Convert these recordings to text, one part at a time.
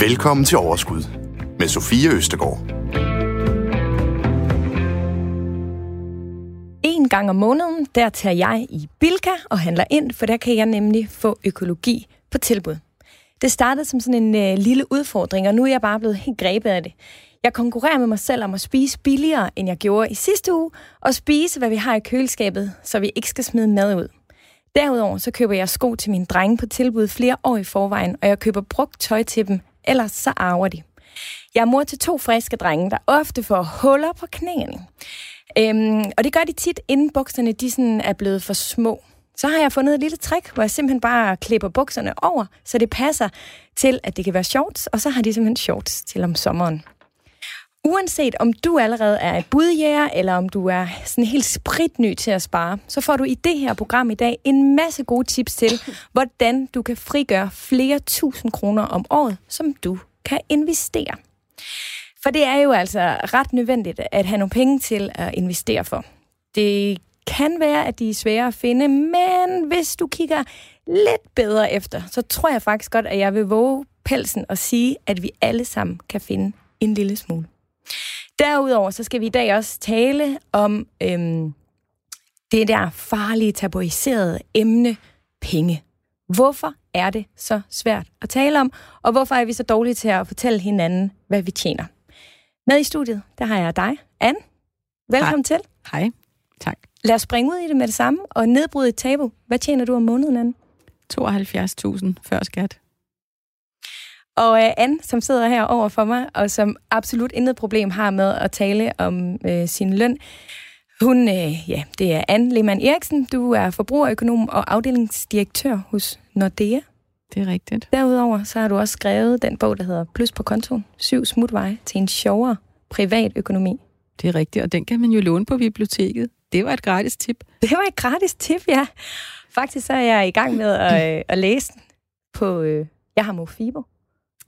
Velkommen til Overskud med Sofie Østegård. En gang om måneden, der tager jeg i Bilka og handler ind, for der kan jeg nemlig få økologi på tilbud. Det startede som sådan en øh, lille udfordring, og nu er jeg bare blevet helt grebet af det. Jeg konkurrerer med mig selv om at spise billigere, end jeg gjorde i sidste uge, og spise, hvad vi har i køleskabet, så vi ikke skal smide mad ud. Derudover så køber jeg sko til mine drenge på tilbud flere år i forvejen, og jeg køber brugt tøj til dem, ellers så arver de. Jeg er mor til to friske drenge, der ofte får huller på knæene. Øhm, og det gør de tit, inden bukserne de sådan er blevet for små. Så har jeg fundet et lille trick, hvor jeg simpelthen bare klipper bukserne over, så det passer til, at det kan være shorts, og så har de simpelthen shorts til om sommeren. Uanset om du allerede er et budjæger, eller om du er sådan helt spritny til at spare, så får du i det her program i dag en masse gode tips til, hvordan du kan frigøre flere tusind kroner om året, som du kan investere. For det er jo altså ret nødvendigt at have nogle penge til at investere for. Det kan være, at de er svære at finde, men hvis du kigger lidt bedre efter, så tror jeg faktisk godt, at jeg vil våge pelsen og sige, at vi alle sammen kan finde en lille smule. Derudover så skal vi i dag også tale om øhm, det der farlige, tabuiserede emne, penge. Hvorfor er det så svært at tale om, og hvorfor er vi så dårlige til at fortælle hinanden, hvad vi tjener? Med i studiet, der har jeg dig, Anne. Velkommen Hej. til. Hej. Tak. Lad os springe ud i det med det samme og nedbryde et tabu. Hvad tjener du om måneden, Anne? 72.000 før skat. Og uh, Anne, som sidder her over for mig, og som absolut intet problem har med at tale om uh, sin løn, hun, uh, ja, det er Anne Lehmann Eriksen. Du er forbrugerøkonom og afdelingsdirektør hos Nordea. Det er rigtigt. Derudover så har du også skrevet den bog, der hedder Plus på kontoen. Syv smutveje til en sjovere privat økonomi. Det er rigtigt, og den kan man jo låne på biblioteket. Det var et gratis tip. Det var et gratis tip, ja. Faktisk så er jeg i gang med at, øh, at læse den på... Øh, jeg har Mofibo.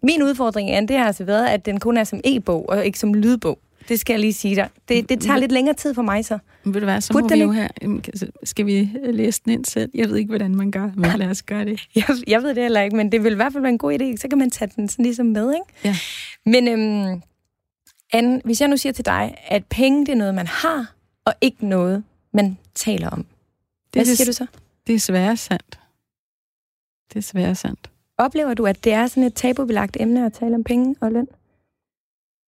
Min udfordring er, det har altså været, at den kun er som e-bog, og ikke som lydbog. Det skal jeg lige sige dig. Det, det tager lidt længere tid for mig så. Men Ved du hvad, så Burde må vi jo her... Skal vi læse den ind selv? Jeg ved ikke, hvordan man gør, men lad os gøre det. Jeg, jeg ved det heller ikke, men det vil i hvert fald være en god idé. Så kan man tage den sådan ligesom med, ikke? Ja. Men øhm, Anne, hvis jeg nu siger til dig, at penge det er noget, man har, og ikke noget, man taler om. Hvad Det er siger det- du så? Det er svært sandt. Det er svært sandt. Oplever du, at det er sådan et tabubelagt emne at tale om penge og løn?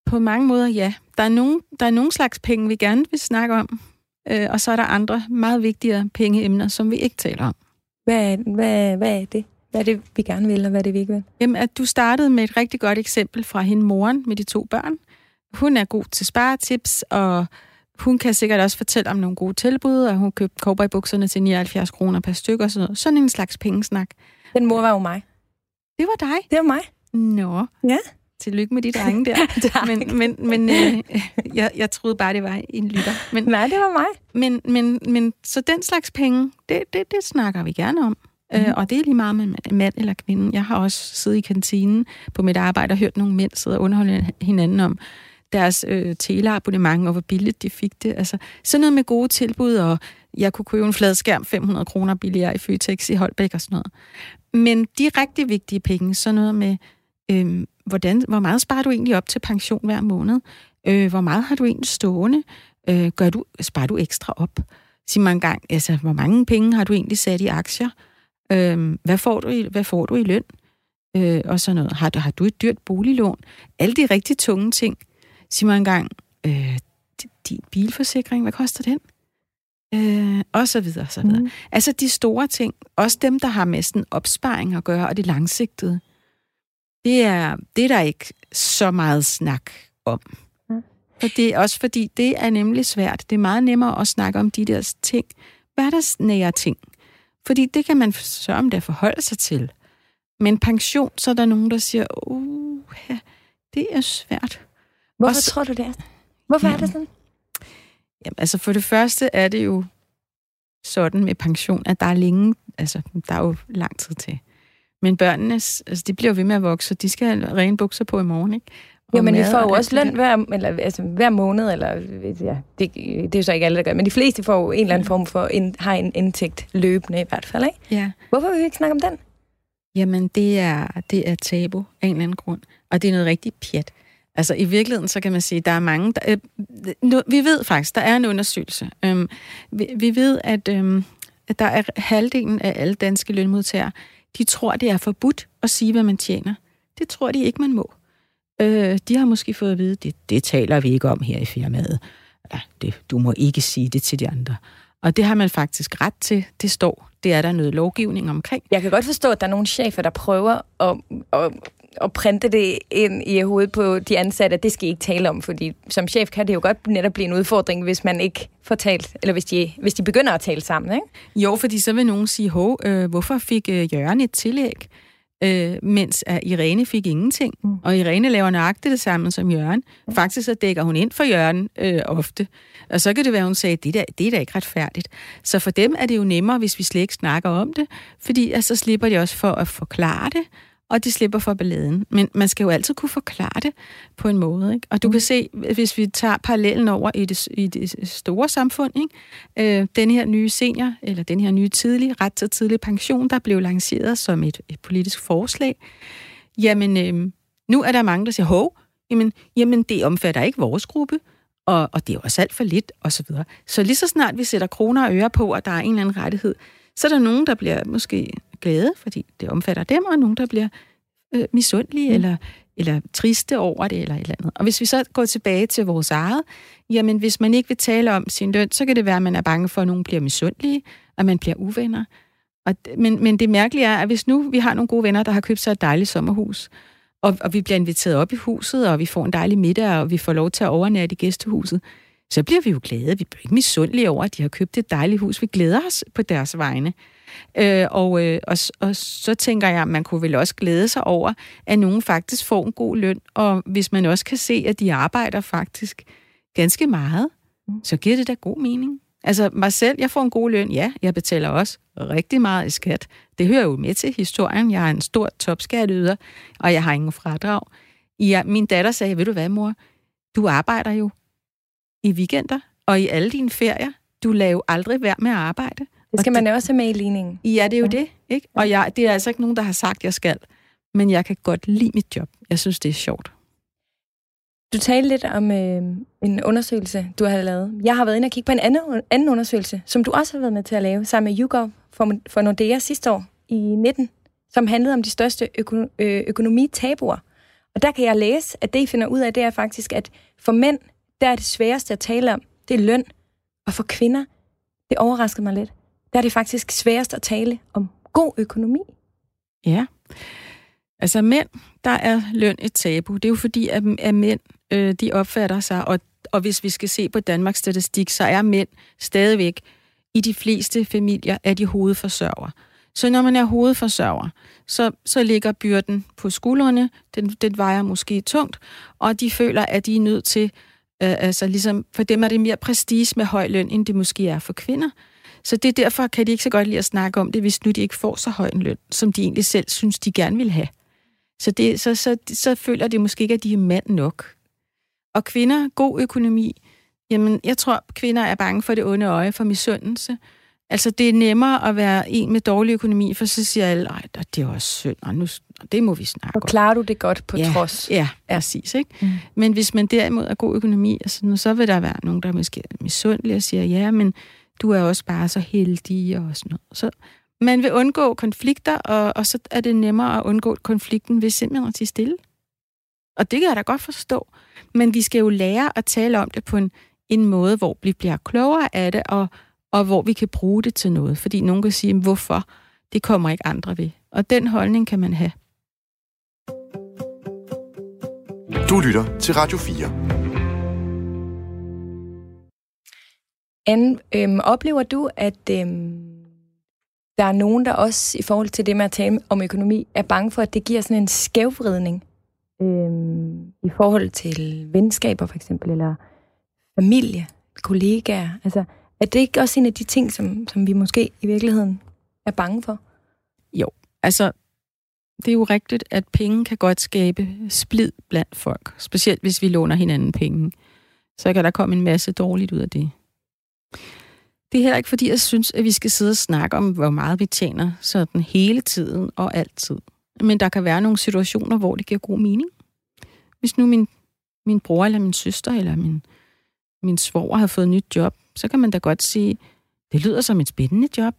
På mange måder, ja. Der er nogle, der er nogle slags penge, vi gerne vil snakke om, øh, og så er der andre meget vigtigere pengeemner, som vi ikke taler om. Hvad, hvad, hvad er det? Hvad er det, vi gerne vil, og hvad er det, vi ikke vil? Jamen, at du startede med et rigtig godt eksempel fra hende moren med de to børn. Hun er god til sparetips, og hun kan sikkert også fortælle om nogle gode tilbud, og hun købte cowboybukserne til 79 kroner per stykke og sådan noget. Sådan en slags pengesnak. Den mor var jo mig. Det var dig. Det var mig. Nå. Ja. Tillykke med de drenge der. Men men, men øh, jeg, jeg troede bare, det var en lytter. Men, Nej, det var mig. men, men, men så den slags penge, det, det, det snakker vi gerne om. Mm. Øh, og det er lige meget med mand- mand eller kvinde. Jeg har også siddet i kantinen på mit arbejde og hørt nogle mænd sidde og underholde hinanden om deres øh, teleabonnement og hvor billigt de fik det. Altså sådan noget med gode tilbud, og jeg kunne købe en fladskærm 500 kroner billigere i Føtex i Holbæk og sådan noget. Men de rigtig vigtige penge, sådan noget med, øh, hvordan, hvor meget sparer du egentlig op til pension hver måned? Øh, hvor meget har du egentlig stående? Øh, gør du, sparer du ekstra op? Sig mig engang, altså, hvor mange penge har du egentlig sat i aktier? Øh, hvad, får du i, hvad får du i løn? Øh, og sådan noget. Har du, har du et dyrt boliglån? Alle de rigtig tunge ting. Sig mig engang, øh, din bilforsikring, hvad koster den? Øh, og så videre, og så videre. Mm. Altså de store ting, også dem, der har med sådan opsparing at gøre, og det langsigtede, det er, det er der ikke så meget snak om. Mm. For det er også fordi, det er nemlig svært. Det er meget nemmere at snakke om de der ting, hverdagsnære ting. Fordi det kan man sørge om det at forholde sig til. Men pension, så er der nogen, der siger, uh, det er svært. Hvorfor Også- tror du det er? Hvorfor er det sådan? Jamen, altså for det første er det jo sådan med pension, at der er længe, altså der er jo lang tid til. Men børnene, altså de bliver jo ved med at vokse, de skal have rene bukser på i morgen, ikke? Jo, men vi får jo også løn hver, eller, altså, hver måned, eller ja, det, det er jo så ikke alle, der gør, men de fleste får jo en eller anden form for, en, har en indtægt løbende i hvert fald, ikke? Ja. Hvorfor vil vi ikke snakke om den? Jamen, det er, det er tabu af en eller anden grund. Og det er noget rigtig pjat. Altså, i virkeligheden, så kan man sige, der er mange... Der, øh, nu, vi ved faktisk, der er en undersøgelse. Øhm, vi, vi ved, at, øhm, at der er halvdelen af alle danske lønmodtagere, de tror, det er forbudt at sige, hvad man tjener. Det tror de ikke, man må. Øh, de har måske fået at vide, det, det taler vi ikke om her i firmaet. Ja, det, du må ikke sige det til de andre. Og det har man faktisk ret til. Det står. Det er der noget lovgivning omkring. Jeg kan godt forstå, at der er nogle chefer, der prøver at, at, at printe det ind i hovedet på de ansatte, at det skal I ikke tale om, fordi som chef kan det jo godt netop blive en udfordring, hvis man ikke får talt, eller hvis de, hvis de begynder at tale sammen, ikke? Jo, fordi så vil nogen sige, hov, øh, hvorfor fik øh, Jørgen et tillæg? øh, mens at Irene fik ingenting. Mm. Og Irene laver nøjagtigt det samme som Jørgen. Mm. Faktisk så dækker hun ind for Jørgen øh, ofte. Og så kan det være, at hun sagde, det, der, det er da ikke retfærdigt. Så for dem er det jo nemmere, hvis vi slet ikke snakker om det, fordi altså, så slipper de også for at forklare det, og de slipper for balladen. Men man skal jo altid kunne forklare det på en måde. Ikke? Og du mm. kan se, hvis vi tager parallellen over i det, i det store samfund, ikke? Øh, den her nye senior, eller den her nye tidlige, ret til tidlig pension, der blev lanceret som et, et politisk forslag, jamen øh, nu er der mange, der siger, hov, jamen, jamen det omfatter ikke vores gruppe, og, og det er jo også alt for lidt, og så videre. Så lige så snart vi sætter kroner og øre på, at der er en eller anden rettighed, så er der nogen, der bliver måske glade, fordi det omfatter dem, og nogen, der bliver øh, misundelige, mm. eller, eller triste over det, eller et eller andet. Og hvis vi så går tilbage til vores eget, jamen hvis man ikke vil tale om sin løn, så kan det være, at man er bange for, at nogen bliver misundelige, og man bliver uvenner. Og, men, men det mærkelige er, at hvis nu vi har nogle gode venner, der har købt sig et dejligt sommerhus, og, og vi bliver inviteret op i huset, og vi får en dejlig middag, og vi får lov til at overnatte i gæstehuset, så bliver vi jo glade. Vi bliver ikke misundelige over, at de har købt et dejligt hus. Vi glæder os på deres vegne. Øh, og, øh, og, og så tænker jeg, at man kunne vel også glæde sig over, at nogen faktisk får en god løn, og hvis man også kan se, at de arbejder faktisk ganske meget, mm. så giver det da god mening. Altså mig selv, jeg får en god løn, ja, jeg betaler også rigtig meget i skat. Det hører jo med til historien. Jeg er en stor topskatteyder, og jeg har ingen fradrag. Ja, min datter sagde, ved du hvad, mor, du arbejder jo i weekender og i alle dine ferier. Du laver aldrig værd med at arbejde. Det skal man jo også have med i ligningen. Ja, det er jo ja. det. Ikke? Og jeg, det er altså ikke nogen, der har sagt, at jeg skal. Men jeg kan godt lide mit job. Jeg synes, det er sjovt. Du talte lidt om øh, en undersøgelse, du har lavet. Jeg har været inde og kigge på en anden, anden undersøgelse, som du også har været med til at lave, sammen med YouGov for, for Nordea sidste år i 19, som handlede om de største øko, øh, økonomitabuer. Og der kan jeg læse, at det, I finder ud af, det er faktisk, at for mænd, der er det sværeste at tale om, det er løn. Og for kvinder, det overraskede mig lidt, der er det faktisk sværest at tale om god økonomi. Ja. Altså mænd, der er løn et tabu. Det er jo fordi, at, at mænd, øh, de opfatter sig, og, og hvis vi skal se på Danmarks statistik, så er mænd stadigvæk i de fleste familier er de hovedforsørger. Så når man er hovedforsørger, så, så ligger byrden på skuldrene, den, den vejer måske tungt, og de føler, at de er nødt til, øh, altså ligesom, for dem er det mere prestige med høj løn, end det måske er for kvinder. Så det er derfor, kan de ikke så godt lide at snakke om det, hvis nu de ikke får så høj en løn, som de egentlig selv synes, de gerne vil have. Så, det, så, så, så føler de måske ikke, at de er mand nok. Og kvinder, god økonomi, jamen jeg tror, kvinder er bange for det onde øje, for misundelse. Altså, det er nemmere at være en med dårlig økonomi, for så siger alle, at det er også synd, og nu, det må vi snakke. Og klarer du det godt på ja, trods? Ja, præcis. Ikke? Mm. Men hvis man derimod er god økonomi, altså, så vil der være nogen, der måske er misundelige og siger, ja, men du er også bare så heldig og sådan noget. Så man vil undgå konflikter, og, og så er det nemmere at undgå konflikten ved simpelthen at sige stille. Og det kan jeg da godt forstå. Men vi skal jo lære at tale om det på en, en måde, hvor vi bliver klogere af det, og, og hvor vi kan bruge det til noget. Fordi nogen kan sige, hvorfor? Det kommer ikke andre ved. Og den holdning kan man have. Du lytter til Radio 4. Anne, øhm, oplever du, at øhm, der er nogen, der også i forhold til det med at tale om økonomi, er bange for, at det giver sådan en skævvridning øhm, i forhold til venskaber for eksempel, eller familie, kollegaer? Altså, er det ikke også en af de ting, som, som vi måske i virkeligheden er bange for? Jo, altså det er jo rigtigt, at penge kan godt skabe splid blandt folk. Specielt hvis vi låner hinanden penge. Så kan der komme en masse dårligt ud af det. Det er heller ikke, fordi jeg synes, at vi skal sidde og snakke om, hvor meget vi tjener sådan hele tiden og altid. men der kan være nogle situationer, hvor det giver god mening. Hvis nu min, min bror eller min søster eller min, min svoger har fået nyt job, så kan man da godt sige, det lyder som et spændende job.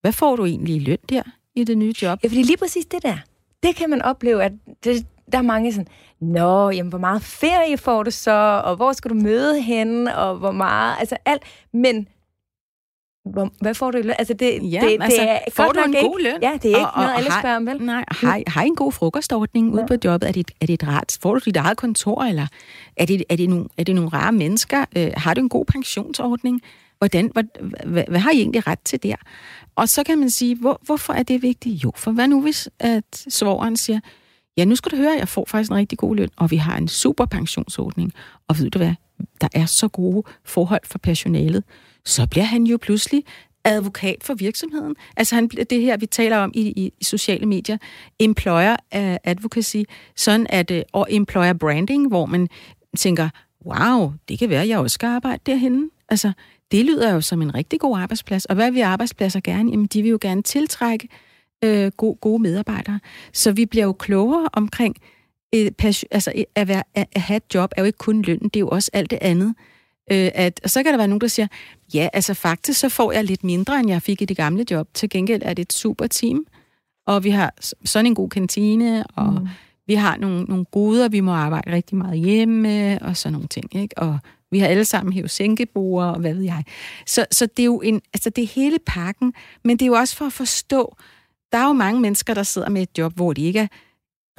Hvad får du egentlig i løn der i det nye job? Ja, fordi lige præcis det der, det kan man opleve, at det, der er mange sådan, Nå, jamen, hvor meget ferie får du så, og hvor skal du møde hende, og hvor meget, altså alt. Men hvor, hvad får du i løn? Altså, det, Ja, det, altså, det er får godt du en ikke, god løn? Ja, det er ikke Og- og noget, alle har- spørger om, vel? Nej, har, har I en god frokostordning ude Ja. på jobbet? Er det, et- er det et rart? Får du dit eget kontor, eller er det, er det, nogle, er det nogle rare mennesker? Øh, har du en god pensionsordning? Hvordan, hvad, hvad, hvad har I egentlig ret til der? Og så kan man sige, hvor, hvorfor er det vigtigt? Jo, for hvad nu hvis, at svogeren siger, ja, nu skal du høre, jeg får faktisk en rigtig god løn, og vi har en super pensionsordning, og ved du hvad, der er så gode forhold for personalet, så bliver han jo pludselig advokat for virksomheden. Altså han, det her, vi taler om i, i, i sociale medier, employer advocacy, sådan at, øh, og employer branding, hvor man tænker, wow, det kan være, jeg også skal arbejde derhenne. Altså, det lyder jo som en rigtig god arbejdsplads. Og hvad vil arbejdspladser gerne? Jamen, de vil jo gerne tiltrække øh, gode, gode medarbejdere. Så vi bliver jo klogere omkring, øh, et, altså at, være, at, have et job er jo ikke kun lønnen, det er jo også alt det andet. Øh, at, og så kan der være nogen, der siger, ja, altså faktisk så får jeg lidt mindre, end jeg fik i det gamle job. Til gengæld er det et super team, og vi har sådan en god kantine, og mm vi har nogle, nogle goder, vi må arbejde rigtig meget hjemme og sådan nogle ting, ikke? Og vi har alle sammen hævet sænkebord, og hvad ved jeg. Så, så det er jo en, altså det er hele pakken, men det er jo også for at forstå, der er jo mange mennesker, der sidder med et job, hvor de ikke er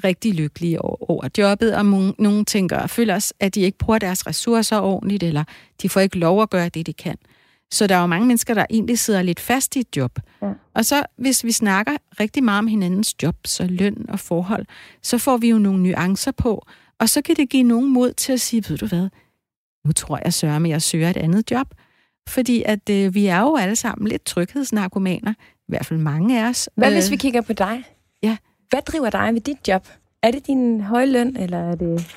rigtig lykkelige over, over jobbet, og nogen, nogen tænker og føler, at de ikke bruger deres ressourcer ordentligt, eller de får ikke lov at gøre det, de kan. Så der er jo mange mennesker, der egentlig sidder lidt fast i et job. Ja. Og så, hvis vi snakker rigtig meget om hinandens jobs og løn og forhold, så får vi jo nogle nuancer på, og så kan det give nogen mod til at sige, ved du hvad, nu tror jeg sørger med, at jeg søger et andet job. Fordi at øh, vi er jo alle sammen lidt tryghedsnarkomaner, i hvert fald mange af os. Hvad hvis Øh, vi kigger på dig? Ja. Hvad driver dig ved dit job? Er det din høje løn, eller er det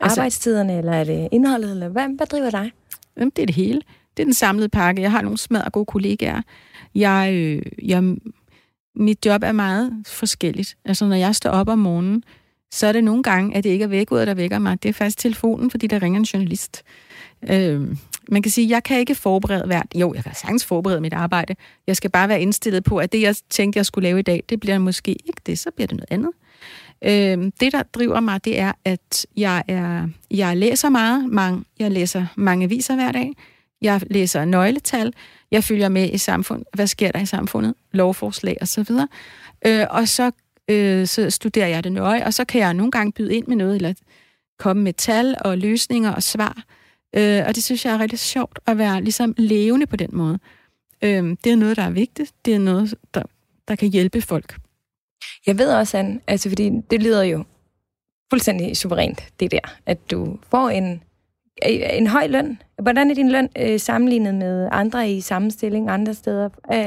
Altså- arbejdstiderne, eller er det indholdet, eller hvad, hvad driver dig? Jamen, det er det hele. Det er den samlede pakke. Jeg har nogle smadre gode kollegaer. Jeg, øh, jeg, mit job er meget forskelligt. Altså, når jeg står op om morgenen, så er det nogle gange, at det ikke er vækkeudet, der vækker mig. Det er faktisk telefonen, fordi der ringer en journalist. Øh, man kan sige, at jeg kan ikke forberede hvert... Jo, jeg kan sagtens forberede mit arbejde. Jeg skal bare være indstillet på, at det, jeg tænkte, jeg skulle lave i dag, det bliver måske ikke det, så bliver det noget andet. Øh, det, der driver mig, det er, at jeg, er, jeg læser meget. Mange, jeg læser mange aviser hver dag. Jeg læser nøgletal. Jeg følger med i samfundet. Hvad sker der i samfundet? Lovforslag og så videre. Øh, og så, øh, så studerer jeg det nøje, og så kan jeg nogle gange byde ind med noget, eller komme med tal og løsninger og svar. Øh, og det synes jeg er rigtig sjovt at være ligesom levende på den måde. Øh, det er noget, der er vigtigt. Det er noget, der, der kan hjælpe folk. Jeg ved også, Anne, altså fordi det lyder jo fuldstændig suverænt, det der, at du får en, en høj løn. Hvordan er din løn øh, sammenlignet med andre i samme stilling andre steder? Øh,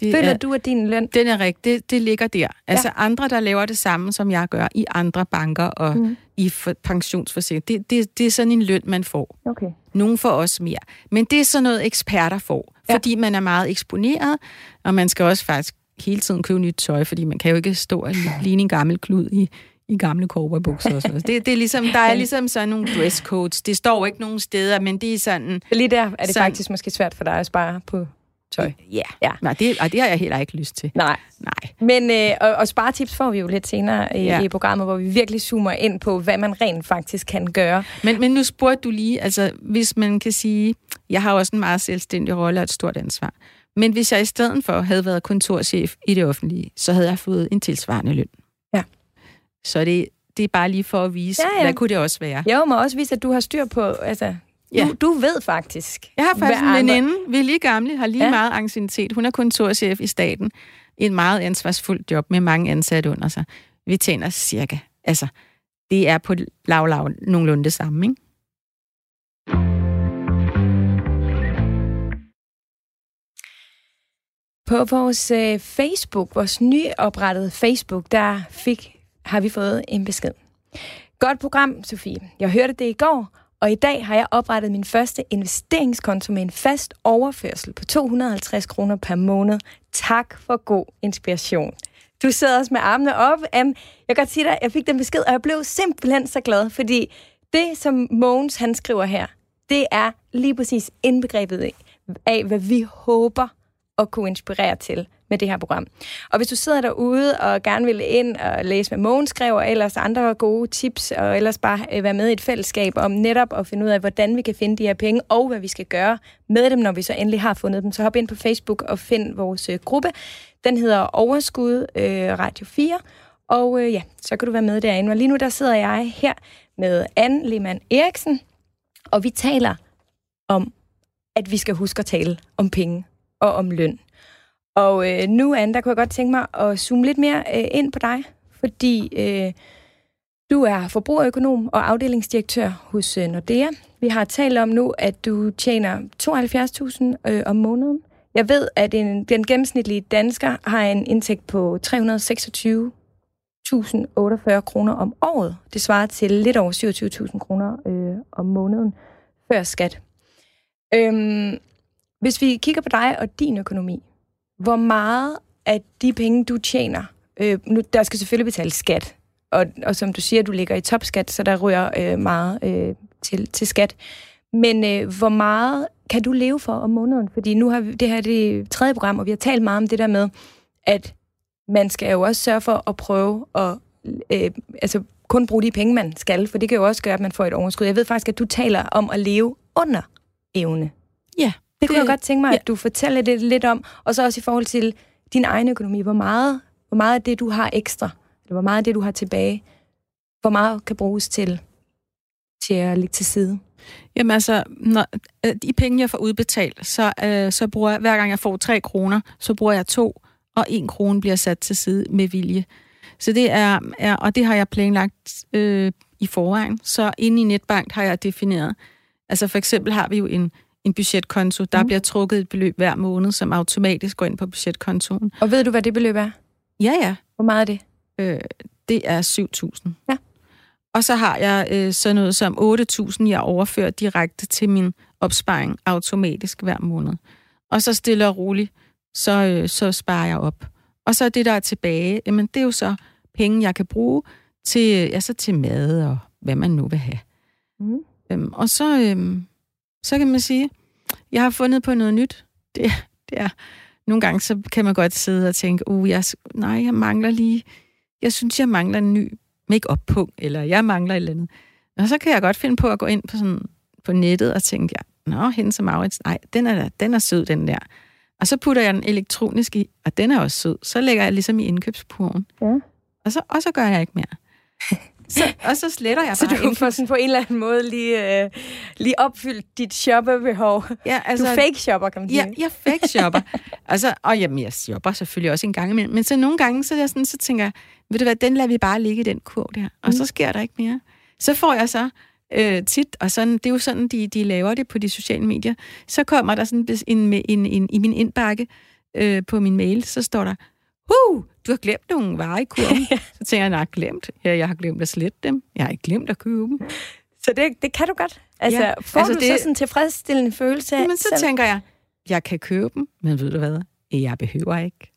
Det føler er, du, at din løn... Den er rigtig. Det, det ligger der. Altså andre, der laver det samme, som jeg gør i andre banker og Mm. i for, pensionsforsikring, det, det, det er sådan en løn, man får. Okay. Nogle får også mere. Men det er sådan noget, eksperter får, Ja. fordi man er meget eksponeret, og man skal også faktisk hele tiden købe nyt tøj, fordi man kan jo ikke stå og ligne en gammel klud i, i gamle cowboybukser og sådan noget. Det, det er ligesom, der er ligesom sådan nogle dresscodes. Det står ikke nogen steder, men det er sådan... Lige der er det Så- faktisk måske svært for dig at spare på tøj. Ja, Ja. Nej, det, og det har jeg heller ikke lyst til. Nej. Nej. Men, øh, og, og sparetips får vi jo lidt senere i, ja. Ja. i programmet, hvor vi virkelig zoomer ind på, hvad man rent faktisk kan gøre. Men, men nu spurgte du lige, altså hvis man kan sige, jeg har også en meget selvstændig rolle og et stort ansvar. Men hvis jeg i stedet for havde været kontorchef i det offentlige, så havde jeg fået en tilsvarende løn. Så det, det er bare lige for at vise, Ja, ja, hvad kunne det også være. Jeg må også vise, at du har styr på, altså, Ja. du, du ved faktisk. Jeg har faktisk en veninde, vi er lige gamle, har lige Ja. meget anciennitet. Hun er kontorchef i staten. En meget ansvarsfuld job med mange ansatte under sig. Vi tjener cirka, altså, det er på lav, lav nogenlunde det samme, ikke? På vores øh, Facebook, vores nyoprettede Facebook, der fik, har vi fået en besked. Godt program, Sofie. Jeg hørte det i går, og i dag har jeg oprettet min første investeringskonto med en fast overførsel på 250 kroner per måned. Tak for god inspiration. Du sidder også med armene op. Um, jeg kan godt sige dig, jeg fik den besked, og jeg blev simpelthen så glad, fordi det, som Mogens han skriver her, det er lige præcis indbegrebet af, hvad vi håber at kunne inspirere til med det her program. Og hvis du sidder derude og gerne vil ind og læse, hvad Mogens skrev, og ellers andre gode tips, og ellers bare øh, være med i et fællesskab om netop at finde ud af, hvordan vi kan finde de her penge, og hvad vi skal gøre med dem, når vi så endelig har fundet dem, så hop ind på Facebook og find vores øh, gruppe. Den hedder Overskud øh, Radio 4, og øh, ja, så kan du være med derinde. Og lige nu der sidder jeg her med Anne Lehmann Eriksen, og vi taler om, at vi skal huske at tale om penge og om løn. Og øh, nu, Anne, der kunne jeg godt tænke mig at zoome lidt mere øh, ind på dig, fordi øh, du er forbrugerøkonom og afdelingsdirektør hos øh, Nordea. Vi har talt om nu, at du tjener 72.000 øh, om måneden. Jeg ved, at en, den gennemsnitlige dansker har en indtægt på 326.048 kroner om året. Det svarer til lidt over 27.000 kroner øh, om måneden før skat. Øhm, hvis vi kigger på dig og din økonomi, hvor meget af de penge, du tjener, øh, nu, der skal selvfølgelig betales skat, og, og som du siger, du ligger i topskat, så der rører øh, meget øh, til, til skat. Men øh, hvor meget kan du leve for om måneden? Fordi nu har vi, det her det tredje program, og vi har talt meget om det der med, at man skal jo også sørge for at prøve at øh, altså kun bruge de penge, man skal, for det kan jo også gøre, at man får et overskud. Jeg ved faktisk, at du taler om at leve under evne. Ja. Det kunne det, jeg godt tænke mig, ja. at du fortæller det lidt om, og så også i forhold til din egen økonomi. Hvor meget, hvor meget af det, du har ekstra, eller hvor meget af det, du har tilbage, hvor meget kan bruges til, til at ligge til side? Jamen altså, når, øh, de penge, jeg får udbetalt, så, øh, så bruger jeg, hver gang jeg får 3 kroner, så bruger jeg to, og en krone bliver sat til side med vilje. Så det er, er og det har jeg planlagt øh, i forvejen. Så inde i Netbank har jeg defineret. Altså for eksempel har vi jo en en budgetkonto. Der mm. bliver trukket et beløb hver måned, som automatisk går ind på budgetkontoen. Og ved du, hvad det beløb er? Ja, ja. Hvor meget er det? Øh, det er 7.000. Ja. Og så har jeg øh, sådan noget som 8.000, jeg overfører direkte til min opsparing automatisk hver måned. Og så stille og roligt, så, øh, så sparer jeg op. Og så det, der er tilbage, jamen, det er jo så penge, jeg kan bruge til, altså til mad og hvad man nu vil have. Mm. Øhm, og så, øhm, så kan man sige, jeg har fundet på noget nyt. Det, det er, nogle gange så kan man godt sidde og tænke, uh, jeg, nej, jeg mangler lige, jeg synes, jeg mangler en ny make-up-punkt, eller jeg mangler et eller andet. Og så kan jeg godt finde på at gå ind på, sådan, på nettet og tænke, ja, nå, hende som Maurits, nej, den er, den er sød, den der. Og så putter jeg den elektronisk i, og den er også sød. Så lægger jeg ligesom i indkøbspuren. Ja. Og, så, og så gør jeg ikke mere. Så, og så sletter jeg bare Så du får sådan på en eller anden måde lige, øh, lige opfyldt dit shopperbehov. Ja, altså, du fake shopper, kan man sige. Ja, jeg fake shopper. altså, og jamen, jeg shopper selvfølgelig også en gang imellem. Men så nogle gange, så, jeg sådan, så tænker jeg, ved du hvad, den lader vi bare ligge i den kurv der. Og mm. så sker der ikke mere. Så får jeg så øh, tit, og sådan, det er jo sådan, de, de laver det på de sociale medier, så kommer der sådan en, en, en, en i min indbakke øh, på min mail, så står der, huh, du har glemt nogle varer i kurven. så tænker jeg, nej, glemt. Ja, jeg har glemt at slette dem. Jeg har ikke glemt at købe dem. Så det, det kan du godt. Altså, ja, får altså du det, så sådan en tilfredsstillende følelse af Men så selv? tænker jeg, jeg kan købe dem, men ved du hvad? Jeg behøver ikke.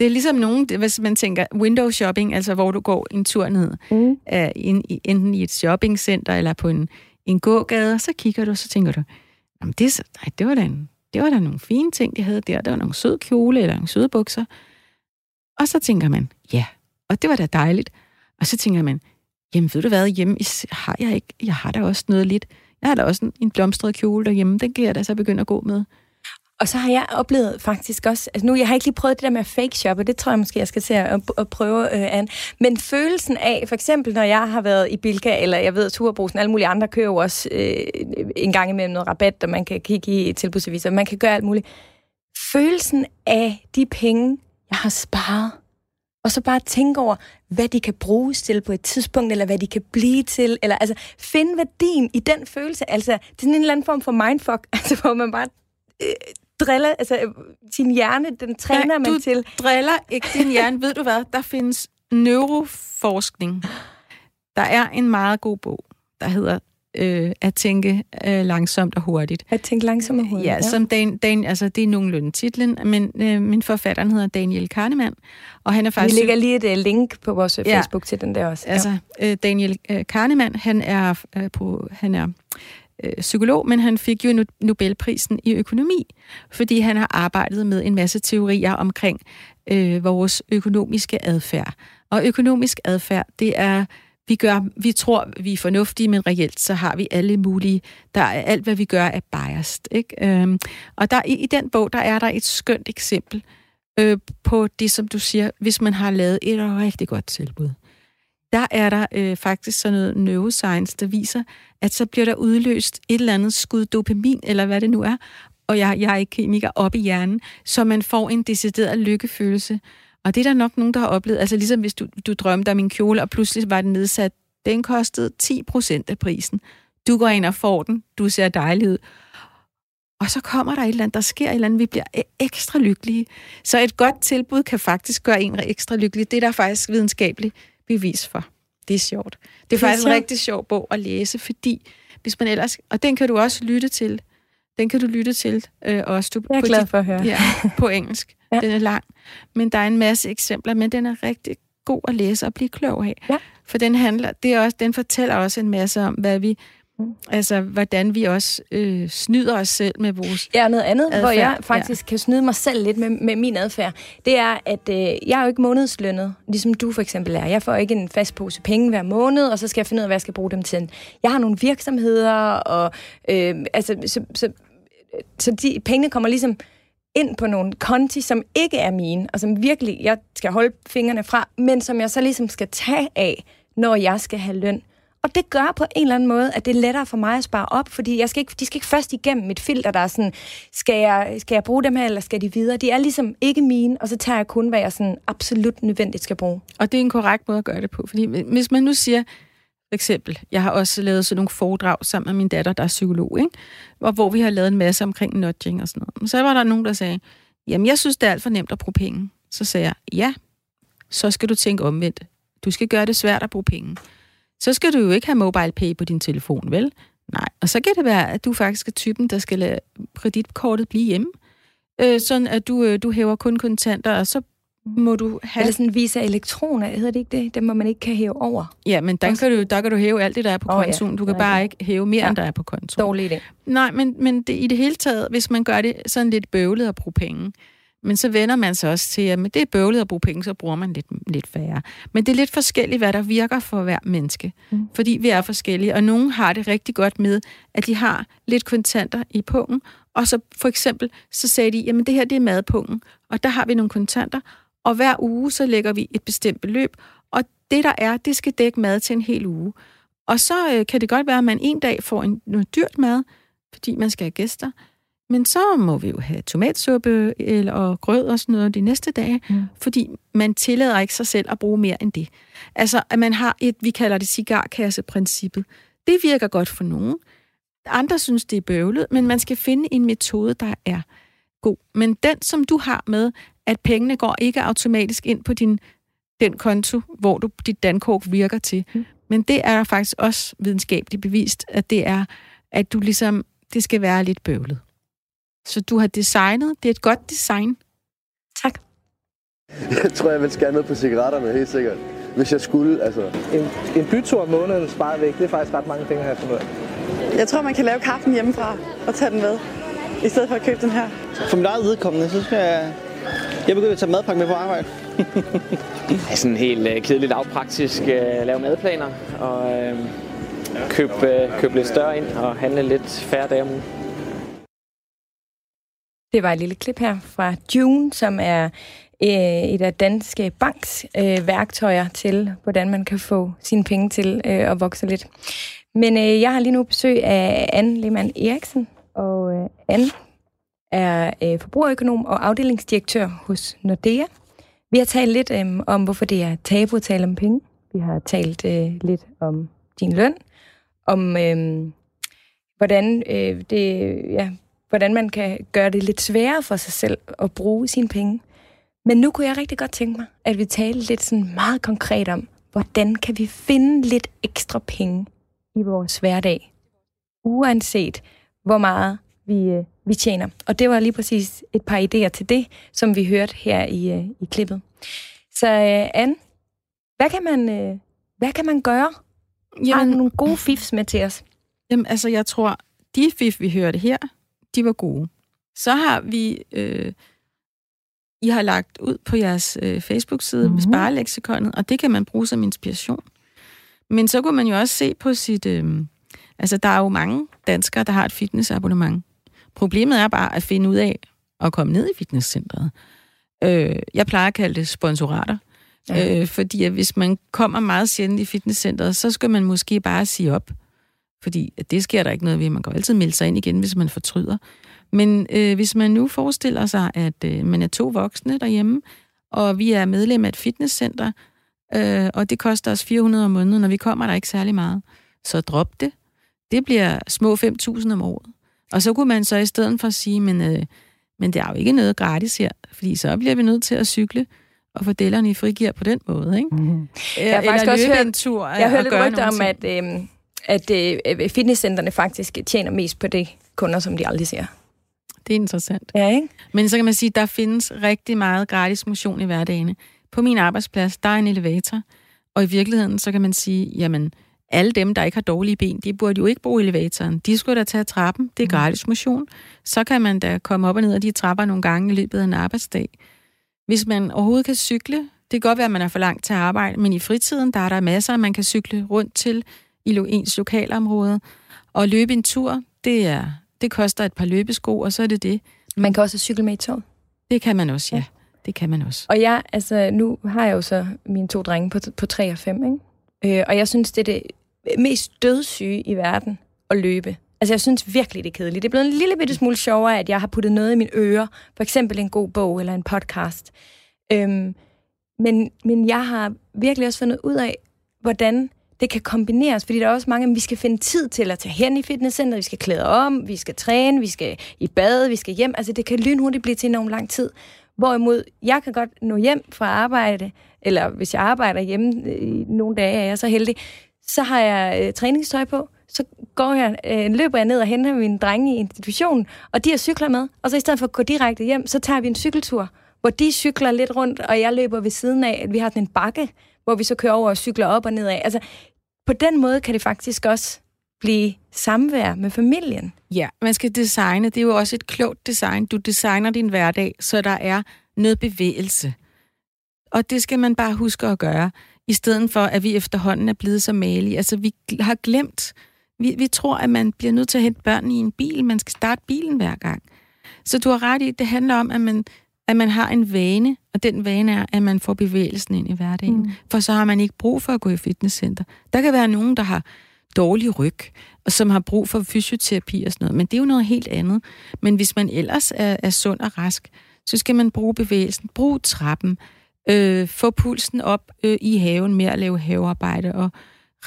Det er ligesom nogen, hvis man tænker window shopping, altså hvor du går en tur ned, mm. uh, in, enten i et shoppingcenter eller på en, en gågade, så kigger du, og så tænker du, jamen det, nej, det var da en, det var da nogle fine ting, de havde der. Der var nogle søde kjole eller nogle søde bukser. Og så tænker man, ja, og det var da dejligt. Og så tænker man, jamen ved du hvad, hjemme har jeg ikke, jeg har da også noget lidt. Jeg har da også en, en blomstret kjole derhjemme, den kan jeg da så begynde at gå med. Og så har jeg oplevet faktisk også, altså nu, jeg har ikke lige prøvet det der med fake shop, og det tror jeg måske, jeg skal til at, at prøve, øh, an. Men følelsen af, for eksempel når jeg har været i Bilka, eller jeg ved, at Turbrusen, alle mulige andre kører også øh, en gang imellem noget rabat, og man kan kigge i tilbudsaviser, man kan gøre alt muligt. Følelsen af de penge, jeg har sparet, og så bare tænke over, hvad de kan bruges til på et tidspunkt, eller hvad de kan blive til, eller altså finde værdien i den følelse. Altså, det er sådan en eller anden form for mindfuck, altså, hvor man bare øh, driller, altså sin hjerne, den træner ja, man til. du driller ikke din hjerne. Ved du hvad? Der findes neuroforskning. Der er en meget god bog, der hedder øh, at tænke øh, langsomt og hurtigt. At tænke langsomt og hurtigt, ja. ja. Som Dan, Dan, altså, det er nogenlunde titlen, men øh, min forfatter hedder Daniel Kahneman, og han er faktisk... Vi lægger lige et uh, link på vores ja. Facebook til den der også. Ja. Altså, øh, Daniel øh, Kahneman, han er, øh, på, han er øh, psykolog, men han fik jo Nobelprisen i økonomi, fordi han har arbejdet med en masse teorier omkring øh, vores økonomiske adfærd. Og økonomisk adfærd, det er vi, gør, vi tror, vi er fornuftige, men reelt så har vi alle mulige, der er alt, hvad vi gør, er biased. Ikke? Øhm, og der, i, i den bog, der er der et skønt eksempel øh, på det, som du siger, hvis man har lavet et rigtig godt tilbud. Der er der øh, faktisk sådan noget neuroscience, der viser, at så bliver der udløst et eller andet skud dopamin, eller hvad det nu er, og jeg, jeg er ikke kemiker, op i hjernen, så man får en decideret lykkefølelse. Og det er der nok nogen, der har oplevet. Altså ligesom hvis du, du drømte om en kjole, og pludselig var den nedsat. Den kostede 10 procent af prisen. Du går ind og får den. Du ser dejlig ud. Og så kommer der et eller andet, der sker et eller andet, vi bliver e- ekstra lykkelige. Så et godt tilbud kan faktisk gøre en ekstra lykkelig. Det er der faktisk videnskabeligt bevis for. Det er sjovt. Det er, det er faktisk sjovt. en rigtig sjov bog at læse, fordi hvis man ellers... Og den kan du også lytte til. Den kan du lytte til øh, også. Du, jeg er glad for at høre. Ja, på engelsk. Ja. Den er lang. Men der er en masse eksempler, men den er rigtig god at læse og blive klog af. Ja. For den handler, det er også, den fortæller også en masse om, hvad vi Mm. Altså, hvordan vi også øh, snyder os selv med vores Ja, noget andet, adfærd. hvor jeg faktisk ja. kan snyde mig selv lidt med, med min adfærd, det er, at øh, jeg er jo ikke månedslønnet, ligesom du for eksempel er. Jeg får ikke en fast pose penge hver måned, og så skal jeg finde ud af, hvad jeg skal bruge dem til. Jeg har nogle virksomheder, og øh, altså, så, så, så de pengene kommer ligesom ind på nogle konti, som ikke er mine, og som virkelig jeg skal holde fingrene fra, men som jeg så ligesom skal tage af, når jeg skal have løn. Og det gør på en eller anden måde, at det er lettere for mig at spare op, fordi jeg skal ikke, de skal ikke først igennem mit filter, der er sådan, skal jeg, skal jeg bruge dem her, eller skal de videre? De er ligesom ikke mine, og så tager jeg kun, hvad jeg sådan absolut nødvendigt skal bruge. Og det er en korrekt måde at gøre det på, fordi hvis man nu siger, for eksempel, jeg har også lavet sådan nogle foredrag sammen med min datter, der er psykolog, ikke? Og hvor vi har lavet en masse omkring nudging og sådan noget. Så var der nogen, der sagde, jamen jeg synes, det er alt for nemt at bruge penge. Så sagde jeg, ja, så skal du tænke omvendt. Du skal gøre det svært at bruge penge så skal du jo ikke have mobile pay på din telefon, vel? Nej. Og så kan det være, at du faktisk er typen, der skal lade kreditkortet blive hjemme. Øh, sådan at du, øh, du hæver kun kontanter, og så må du have... Eller sådan Visa Elektroner, hedder det ikke det? Dem må man ikke kan hæve over. Ja, men der kan, du, der kan du hæve alt det, der er på oh, kontoen. Ja. Du kan bare det. ikke hæve mere, ja. end der er på kontoen. Dårlig idé. Nej, men, men det, i det hele taget, hvis man gør det sådan lidt bøvlet at bruge penge, men så vender man sig også til, at det er bøvlet at bruge penge, så bruger man lidt, lidt færre. Men det er lidt forskelligt, hvad der virker for hver menneske. Mm. Fordi vi er forskellige, og nogen har det rigtig godt med, at de har lidt kontanter i pungen, og så for eksempel, så sagde de, jamen det her det er madpungen, og der har vi nogle kontanter, og hver uge så lægger vi et bestemt beløb, og det der er, det skal dække mad til en hel uge. Og så øh, kan det godt være, at man en dag får en, noget dyrt mad, fordi man skal have gæster, men så må vi jo have tomatsuppe eller, og grød og sådan noget de næste dage, mm. fordi man tillader ikke sig selv at bruge mere end det. Altså, at man har et, vi kalder det cigarkasseprincippet. Det virker godt for nogen. Andre synes, det er bøvlet, men man skal finde en metode, der er god. Men den, som du har med, at pengene går ikke automatisk ind på din den konto, hvor du, dit dankort virker til. Mm. Men det er faktisk også videnskabeligt bevist, at det er, at du ligesom, det skal være lidt bøvlet. Så du har designet. Det er et godt design. Tak. Jeg tror, jeg vil skære ned på cigaretterne, helt sikkert. Hvis jeg skulle, altså. En, en bytur om måneden sparet væk, det er faktisk ret mange penge, her fundet ud af. Jeg tror, man kan lave kaffen hjemmefra og tage den med, i stedet for at købe den her. For mit eget vedkommende, så skal jeg... Jeg begynder at tage madpakke med på arbejde. det er sådan helt uh, kedeligt lavpraktisk uh, lave madplaner og uh, købe, uh, købe lidt større ind og handle lidt færre dage om ugen. Det var et lille klip her fra June, som er øh, et af Danske Banks øh, værktøjer til, hvordan man kan få sine penge til øh, at vokse lidt. Men øh, jeg har lige nu besøg af Anne Lehmann Eriksen, og øh, Anne er øh, forbrugerøkonom og afdelingsdirektør hos Nordea. Vi har talt lidt øh, om, hvorfor det er tabu at tale om penge. Vi har talt øh, lidt om din løn, om øh, hvordan øh, det, ja, hvordan man kan gøre det lidt sværere for sig selv at bruge sine penge. Men nu kunne jeg rigtig godt tænke mig, at vi taler lidt sådan meget konkret om, hvordan kan vi finde lidt ekstra penge i vores hverdag, uanset hvor meget vi, øh, vi tjener. Og det var lige præcis et par idéer til det, som vi hørte her i, øh, i klippet. Så øh, Anne, hvad kan man, øh, hvad kan man gøre? Jamen, Har du nogle gode fifs med til os? Jamen, altså, jeg tror, de fif, vi hørte her, de var gode. Så har vi... Øh, I har lagt ud på jeres øh, Facebook-side, mm-hmm. Spareleksikonet, og det kan man bruge som inspiration. Men så kunne man jo også se på sit... Øh, altså, der er jo mange danskere, der har et fitnessabonnement. Problemet er bare at finde ud af at komme ned i fitnesscentret. Øh, jeg plejer at kalde det sponsorater. Ja. Øh, fordi at hvis man kommer meget sjældent i fitnesscenteret, så skal man måske bare sige op. Fordi det sker der ikke noget ved. Man kan altid melde sig ind igen, hvis man fortryder. Men øh, hvis man nu forestiller sig, at øh, man er to voksne derhjemme, og vi er medlem af et fitnesscenter, øh, og det koster os 400 om måneden, og vi kommer der ikke særlig meget, så drop det. Det bliver små 5.000 om året. Og så kunne man så i stedet for sige, men, øh, men det er jo ikke noget gratis her, fordi så bliver vi nødt til at cykle og få dellerne i frigear på den måde, ikke? Mm-hmm. Jeg har faktisk også hørt, en tur jeg har hørt lidt rygter om, at, øh, at øh, fitnesscenterne faktisk tjener mest på det kunder, som de aldrig ser. Det er interessant. Ja, ikke? Men så kan man sige, at der findes rigtig meget gratis motion i hverdagen. På min arbejdsplads, der er en elevator, og i virkeligheden, så kan man sige, jamen, alle dem, der ikke har dårlige ben, de burde jo ikke bruge elevatoren. De skulle da tage trappen. Det er mm. gratis motion. Så kan man da komme op og ned af de trapper nogle gange i løbet af en arbejdsdag. Hvis man overhovedet kan cykle, det kan godt være, at man er for langt til arbejde, men i fritiden, der er der masser, man kan cykle rundt til i ens lokalområde. Og løbe en tur, det, er, det koster et par løbesko, og så er det det. Man kan også cykle med i tog. Det kan man også, ja. ja. Det kan man også. Og jeg, altså, nu har jeg jo så mine to drenge på, på 3 og 5, ikke? Øh, og jeg synes, det er det mest dødssyge i verden at løbe. Altså, jeg synes virkelig, det er kedeligt. Det er blevet en lille bitte smule sjovere, at jeg har puttet noget i mine ører. For eksempel en god bog eller en podcast. Øhm, men, men jeg har virkelig også fundet ud af, hvordan det kan kombineres, fordi der er også mange, at vi skal finde tid til at tage hen i fitnesscenteret, vi skal klæde om, vi skal træne, vi skal i bad, vi skal hjem. Altså, det kan lynhurtigt blive til enormt lang tid. Hvorimod, jeg kan godt nå hjem fra arbejde, eller hvis jeg arbejder hjemme øh, i nogle dage, er jeg så heldig, så har jeg øh, træningstøj på, så går jeg, øh, løber jeg ned og henter mine drenge i institutionen, og de har cykler med, og så i stedet for at gå direkte hjem, så tager vi en cykeltur, hvor de cykler lidt rundt, og jeg løber ved siden af, at vi har sådan en bakke, hvor vi så kører over og cykler op og ned af. Altså, på den måde kan det faktisk også blive samvær med familien. Ja, man skal designe. Det er jo også et klogt design. Du designer din hverdag, så der er noget bevægelse. Og det skal man bare huske at gøre i stedet for, at vi efterhånden er blevet så malige. Altså, vi har glemt, vi, vi tror, at man bliver nødt til at hente børn i en bil. Man skal starte bilen hver gang. Så du har ret i, det handler om, at man, at man har en vane, og den vane er, at man får bevægelsen ind i hverdagen. Mm. For så har man ikke brug for at gå i fitnesscenter. Der kan være nogen, der har dårlig ryg, og som har brug for fysioterapi og sådan noget, men det er jo noget helt andet. Men hvis man ellers er, er sund og rask, så skal man bruge bevægelsen, bruge trappen, øh, få pulsen op øh, i haven med at lave havearbejde og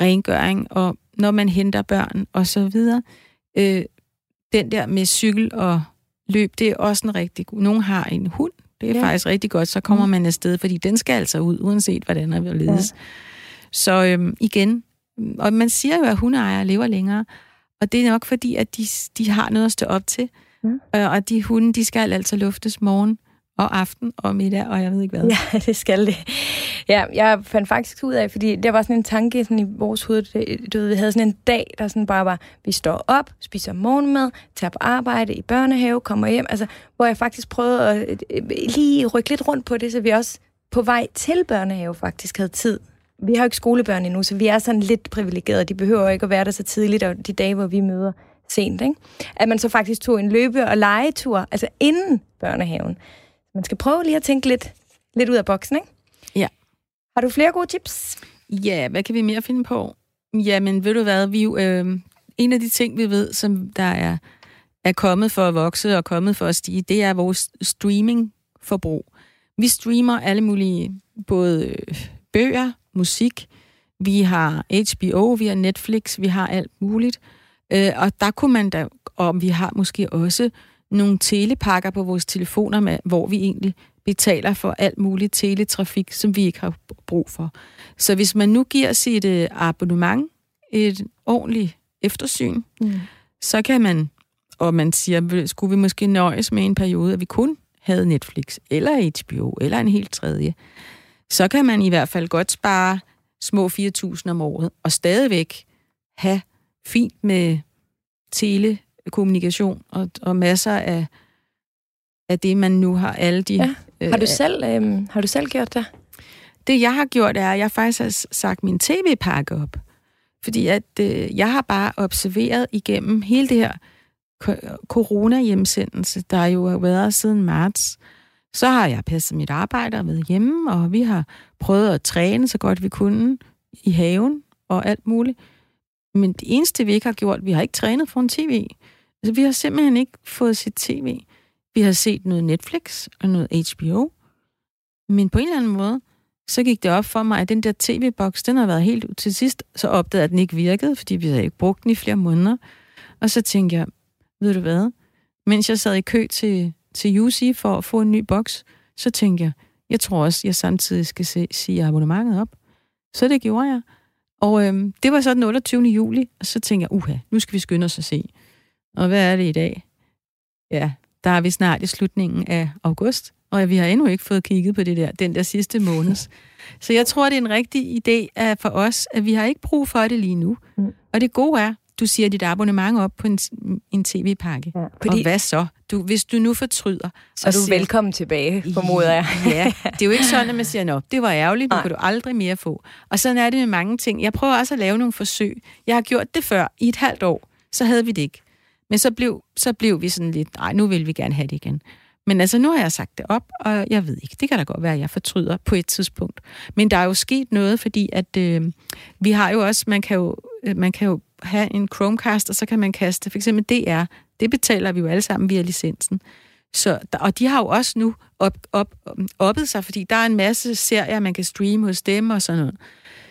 rengøring, og når man henter børn og så videre. Øh, den der med cykel og løb, det er også en rigtig god. Nogle har en hund, det er ja. faktisk rigtig godt, så kommer mm. man afsted, fordi den skal altså ud, uanset hvordan er ledes. Ja. Så øh, igen, og man siger jo, at hundeejere lever længere, og det er nok fordi, at de, de har noget at stå op til, mm. og de hunde, de skal altså luftes morgen og aften og middag, og jeg ved ikke hvad. Ja, det skal det. Ja, jeg fandt faktisk ud af, fordi der var sådan en tanke sådan i vores hoved, du ved, vi havde sådan en dag, der sådan bare var, vi står op, spiser morgenmad, tager på arbejde i børnehave, kommer hjem, altså, hvor jeg faktisk prøvede at øh, lige rykke lidt rundt på det, så vi også på vej til børnehave faktisk havde tid. Vi har jo ikke skolebørn endnu, så vi er sådan lidt privilegerede. De behøver ikke at være der så tidligt, og de dage, hvor vi møder sent, ikke? At man så faktisk tog en løbe- og legetur, altså inden børnehaven. Man skal prøve lige at tænke lidt, lidt ud af boksen, ikke? Ja. Har du flere gode tips? Ja, hvad kan vi mere finde på? Jamen, ved du hvad, vi øh, en af de ting, vi ved, som der er, er kommet for at vokse og kommet for at stige, det er vores streamingforbrug. Vi streamer alle mulige, både øh, bøger, musik, vi har HBO, vi har Netflix, vi har alt muligt. Øh, og der kunne man da, og vi har måske også nogle telepakker på vores telefoner, med, hvor vi egentlig betaler for alt muligt teletrafik, som vi ikke har brug for. Så hvis man nu giver sit uh, abonnement et ordentligt eftersyn, mm. så kan man, og man siger, skulle vi måske nøjes med en periode, at vi kun havde Netflix, eller HBO, eller en helt tredje, så kan man i hvert fald godt spare små 4.000 om året, og stadigvæk have fint med telekommunikation og, og masser af, af det, man nu har alle de... Ja. Har, du øh, selv, øh, har du selv gjort det? Det, jeg har gjort, er, at jeg faktisk har sagt min tv-pakke op. Fordi at øh, jeg har bare observeret igennem hele det her corona-hjemsendelse, der jo har været siden marts, så har jeg passet mit arbejde og været hjemme, og vi har prøvet at træne så godt vi kunne i haven og alt muligt. Men det eneste, vi ikke har gjort, vi har ikke trænet for en tv. Altså, vi har simpelthen ikke fået sit tv. Vi har set noget Netflix og noget HBO. Men på en eller anden måde, så gik det op for mig, at den der tv-boks, den har været helt ud til sidst. Så opdagede jeg, at den ikke virkede, fordi vi havde ikke brugt den i flere måneder. Og så tænkte jeg, ved du hvad? Mens jeg sad i kø til, til UC for at få en ny boks, så tænkte jeg, jeg tror også, jeg samtidig skal se, sige abonnementet op. Så det gjorde jeg. Og øhm, det var så den 28. juli, og så tænkte jeg, uha, nu skal vi skynde os at se. Og hvad er det i dag? Ja, der er vi snart i slutningen af august, og vi har endnu ikke fået kigget på det der, den der sidste måned. Så jeg tror, det er en rigtig idé for os, at vi har ikke brug for det lige nu. Mm. Og det gode er, du siger dit abonnement op på en, en tv-pakke. Ja, fordi... Og hvad så? Du, hvis du nu fortryder... Så er du siger, velkommen tilbage, formoder jeg. ja, det er jo ikke sådan, at man siger, at det var ærgerligt, nu kan du aldrig mere få. Og sådan er det med mange ting. Jeg prøver også at lave nogle forsøg. Jeg har gjort det før i et halvt år. Så havde vi det ikke. Men så blev, så blev vi sådan lidt, nej, nu vil vi gerne have det igen. Men altså, nu har jeg sagt det op, og jeg ved ikke, det kan da godt være, at jeg fortryder på et tidspunkt. Men der er jo sket noget, fordi at øh, vi har jo også, man kan jo, øh, man kan jo have en Chromecast, og så kan man kaste for eksempel DR. Det betaler vi jo alle sammen via licensen. Så, og de har jo også nu op, op, oppet sig, fordi der er en masse serier, man kan streame hos dem og sådan noget.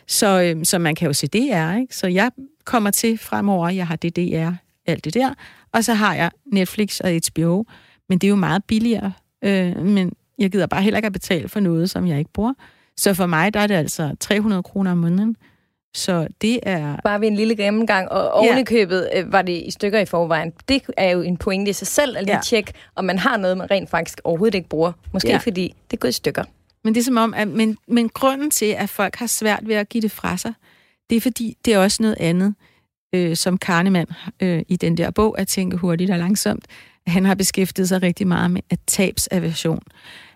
Så, øh, så man kan jo se DR, ikke? Så jeg kommer til fremover, jeg har det DR, alt det der, og så har jeg Netflix og HBO, men det er jo meget billigere, øh, men jeg gider bare heller ikke at betale for noget, som jeg ikke bruger. Så for mig, der er det altså 300 kroner om måneden. Så det er... Bare ved en lille gennemgang, og ovenikøbet ja. øh, var det i stykker i forvejen. Det er jo en pointe i sig selv at lige ja. tjekke, om man har noget, man rent faktisk overhovedet ikke bruger. Måske ja. fordi det går i stykker. Men det er som om, at, men, men grunden til, at folk har svært ved at give det fra sig, det er fordi, det er også noget andet, øh, som Karnemann øh, i den der bog, at tænke hurtigt og langsomt, han har beskæftiget sig rigtig meget med at tabsaversion.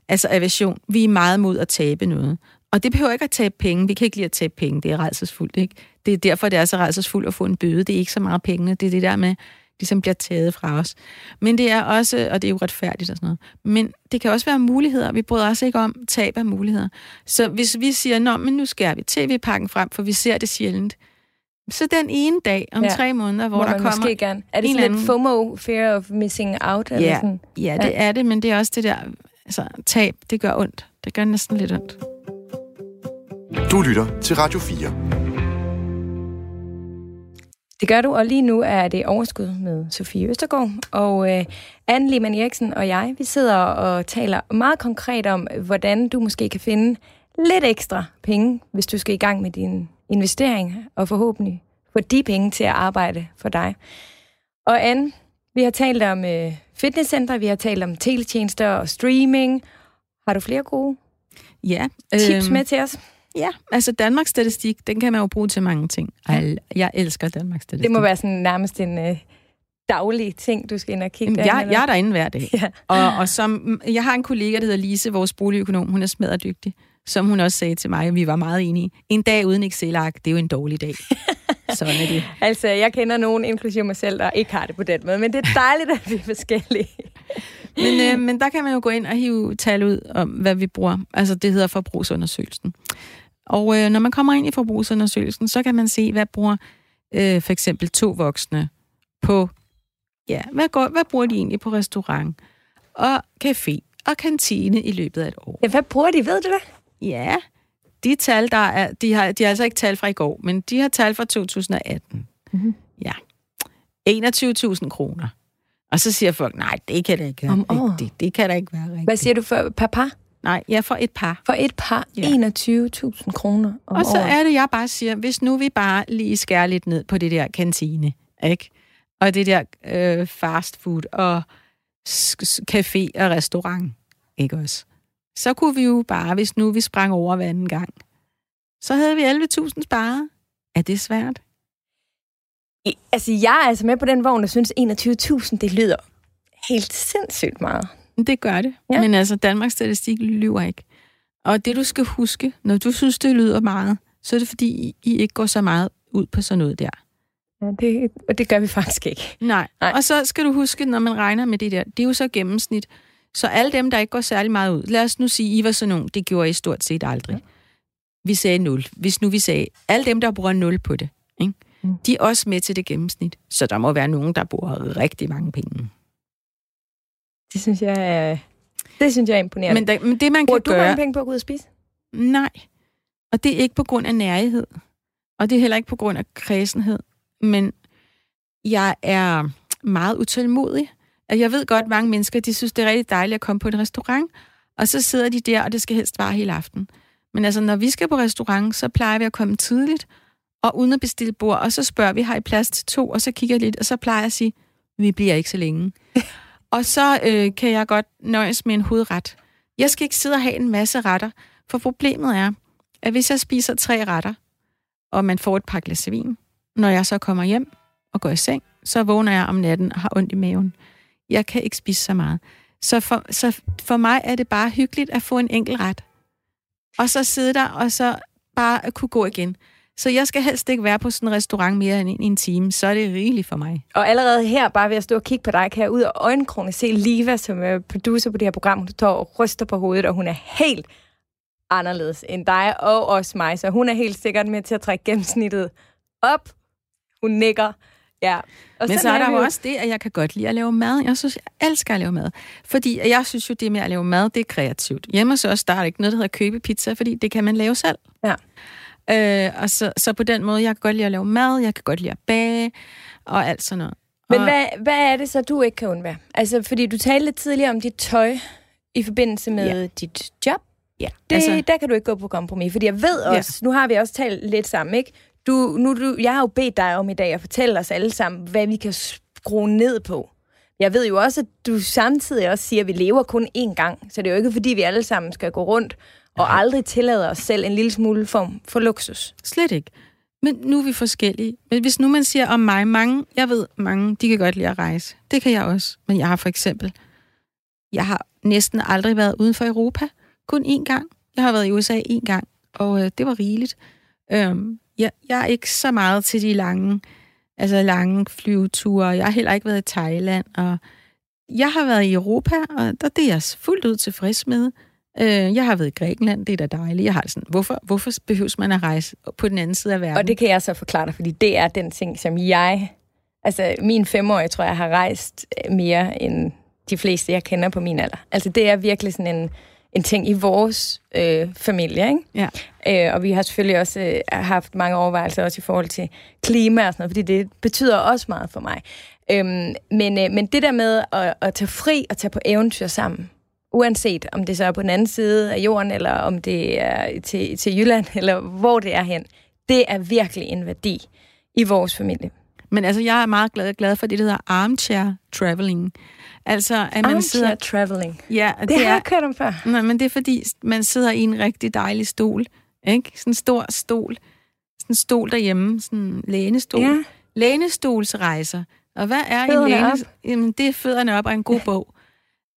Altså aversion. Vi er meget mod at tabe noget. Og det behøver ikke at tabe penge. Vi kan ikke lide at tabe penge. Det er rejselsfuldt, ikke? Det er derfor, det er så rejselsfuldt at få en bøde. Det er ikke så meget pengene. Det er det der med, ligesom bliver taget fra os. Men det er også, og det er jo retfærdigt og sådan noget, men det kan også være muligheder. Vi bryder også ikke om tab af muligheder. Så hvis vi siger, nå, men nu skærer vi tv-pakken frem, for vi ser det sjældent, så den ene dag om ja. tre måneder, hvor, hvor der kommer... Måske gerne. Er det sådan lidt FOMO, fear of missing out? Eller ja, sådan? ja, det ja. er det, men det er også det der altså, tab. Det gør ondt. Det gør næsten lidt ondt. Du lytter til Radio 4. Det gør du, og lige nu er det overskud med Sofie Østergaard. Og øh, Anne Lehmann Eriksen og jeg, vi sidder og taler meget konkret om, hvordan du måske kan finde lidt ekstra penge, hvis du skal i gang med din investering, og forhåbentlig få de penge til at arbejde for dig. Og Anne, vi har talt om øh, fitnesscenter, vi har talt om teletjenester og streaming. Har du flere gode ja, tips øh, med til os? Ja, altså Danmarks Statistik, den kan man jo bruge til mange ting. Ej, jeg elsker Danmarks Statistik. Det må være sådan nærmest en øh, daglig ting, du skal ind og kigge jeg, jeg er derinde hver dag. Ja. Og, og som, jeg har en kollega, der hedder Lise, vores boligøkonom. Hun er smadret Som hun også sagde til mig, vi var meget enige. En dag uden Excel-ark, det er jo en dårlig dag. Sådan er det. altså, jeg kender nogen, inklusive mig selv, der ikke har det på den måde. Men det er dejligt, at vi er forskellige. men, øh, men der kan man jo gå ind og hive tal ud om, hvad vi bruger. Altså, det hedder forbrugsundersøgelsen. Og øh, når man kommer ind i forbrugsundersøgelsen, så kan man se, hvad bruger øh, for eksempel to voksne på, ja, hvad, går, hvad bruger de egentlig på restaurant og café og kantine i løbet af et år? Ja, hvad bruger de, ved du det? Ja, de tal, der er, de har, de har altså ikke tal fra i går, men de har tal fra 2018. Mm-hmm. Ja. 21.000 kroner. Og så siger folk, nej, det kan da ikke være rigtigt. Det kan da ikke være rigtigt. Hvad siger du for per par? Nej, ja, for et par. For et par, ja. 21.000 kroner om Og så året. er det, jeg bare siger, hvis nu vi bare lige skærer lidt ned på det der kantine, ikke? og det der øh, fast food og café og restaurant, ikke også? Så kunne vi jo bare, hvis nu vi sprang over hver anden gang, så havde vi 11.000 sparet. Er det svært? I, altså, jeg er altså med på den vogn, og synes 21.000, det lyder helt sindssygt meget. Det gør det. Ja. Men altså, Danmarks Statistik lyver ikke. Og det, du skal huske, når du synes, det lyder meget, så er det, fordi I ikke går så meget ud på sådan noget der. Ja, det, og det gør vi faktisk ikke. Nej. Nej. Og så skal du huske, når man regner med det der, det er jo så gennemsnit. Så alle dem, der ikke går særlig meget ud, lad os nu sige, I var sådan nogen, det gjorde I stort set aldrig. Vi sagde 0. Hvis nu vi sagde, alle dem, der bruger 0 på det, ikke? Mm. de er også med til det gennemsnit. Så der må være nogen, der bruger rigtig mange penge. Det synes jeg er, det synes jeg er imponerende. Men, der, men det, man Bruger kan du gøre... mange penge på at gå ud og spise? Nej. Og det er ikke på grund af nærhed. Og det er heller ikke på grund af kredsenhed. Men jeg er meget utålmodig. Altså, jeg ved godt, at mange mennesker de synes, det er rigtig dejligt at komme på en restaurant, og så sidder de der, og det skal helst vare hele aften. Men altså, når vi skal på restaurant, så plejer vi at komme tidligt, og uden at bestille bord, og så spørger vi, har I plads til to? Og så kigger jeg lidt, og så plejer jeg at sige, vi bliver ikke så længe. og så øh, kan jeg godt nøjes med en hovedret. Jeg skal ikke sidde og have en masse retter, for problemet er, at hvis jeg spiser tre retter, og man får et par glas vin, når jeg så kommer hjem og går i seng, så vågner jeg om natten og har ondt i maven. Jeg kan ikke spise så meget. Så for, så for mig er det bare hyggeligt at få en enkelt ret. Og så sidde der, og så bare at kunne gå igen. Så jeg skal helst ikke være på sådan en restaurant mere end en time. Så er det rigeligt for mig. Og allerede her, bare ved at stå og kigge på dig, kan jeg ud af øjenkrone se Liva, som er producer på det her program. Hun står og ryster på hovedet, og hun er helt anderledes end dig og også mig. Så hun er helt sikkert med til at trække gennemsnittet op. Hun nikker. Ja. Og Men så er der jo også det, at jeg kan godt lide at lave mad. Jeg synes, jeg elsker at lave mad. Fordi jeg synes jo, det med at lave mad, det er kreativt. Hjemme så også der er ikke noget, der hedder købe pizza, fordi det kan man lave selv. Ja. Øh, og så, så på den måde, jeg kan godt lide at lave mad, jeg kan godt lide at bage, og alt sådan noget. Men og, hvad, hvad er det så, du ikke kan undvære? Altså, fordi du talte lidt tidligere om dit tøj i forbindelse med ja. dit job. Ja. Det, altså, der kan du ikke gå på kompromis, fordi jeg ved også, ja. nu har vi også talt lidt sammen, ikke? Du, nu, du, jeg har jo bedt dig om i dag at fortælle os alle sammen, hvad vi kan skrue ned på. Jeg ved jo også, at du samtidig også siger, at vi lever kun én gang. Så det er jo ikke, fordi vi alle sammen skal gå rundt og aldrig tillade os selv en lille smule form for luksus. Slet ikke. Men nu er vi forskellige. Men hvis nu man siger om mig, mange, jeg ved mange, de kan godt lide at rejse. Det kan jeg også. Men jeg har for eksempel, jeg har næsten aldrig været uden for Europa. Kun én gang. Jeg har været i USA én gang, og øh, det var rigeligt. Øhm, jeg, jeg er ikke så meget til de lange, altså lange flyveture. Jeg har heller ikke været i Thailand, og jeg har været i Europa, og der, det er jeg fuldt ud tilfreds med. Øh, jeg har været i Grækenland, det er da dejligt. Jeg har sådan, hvorfor, hvorfor behøves man at rejse på den anden side af verden? Og det kan jeg så forklare dig, fordi det er den ting, som jeg... Altså, min femårige, tror jeg, har rejst mere end de fleste, jeg kender på min alder. Altså, det er virkelig sådan en, en ting i vores øh, familie, ikke? Ja. Øh, og vi har selvfølgelig også øh, haft mange overvejelser også i forhold til klima og sådan noget, fordi det betyder også meget for mig. Øhm, men, øh, men det der med at, at tage fri og tage på eventyr sammen, uanset om det så er på den anden side af jorden, eller om det er til, til Jylland, eller hvor det er hen, det er virkelig en værdi i vores familie. Men altså, jeg er meget glad, glad for det, der hedder armchair traveling. Altså, at man armchair sidder... traveling. Ja, det, det har er, jeg kørt om før. Nej, men det er fordi, man sidder i en rigtig dejlig stol. Ikke? Sådan en stor stol. Sådan en stol derhjemme. Sådan en lænestol. Ja. Lænestolsrejser. Og hvad er Fødderne en læne? op. Jamen, det er fødderne op og en god bog.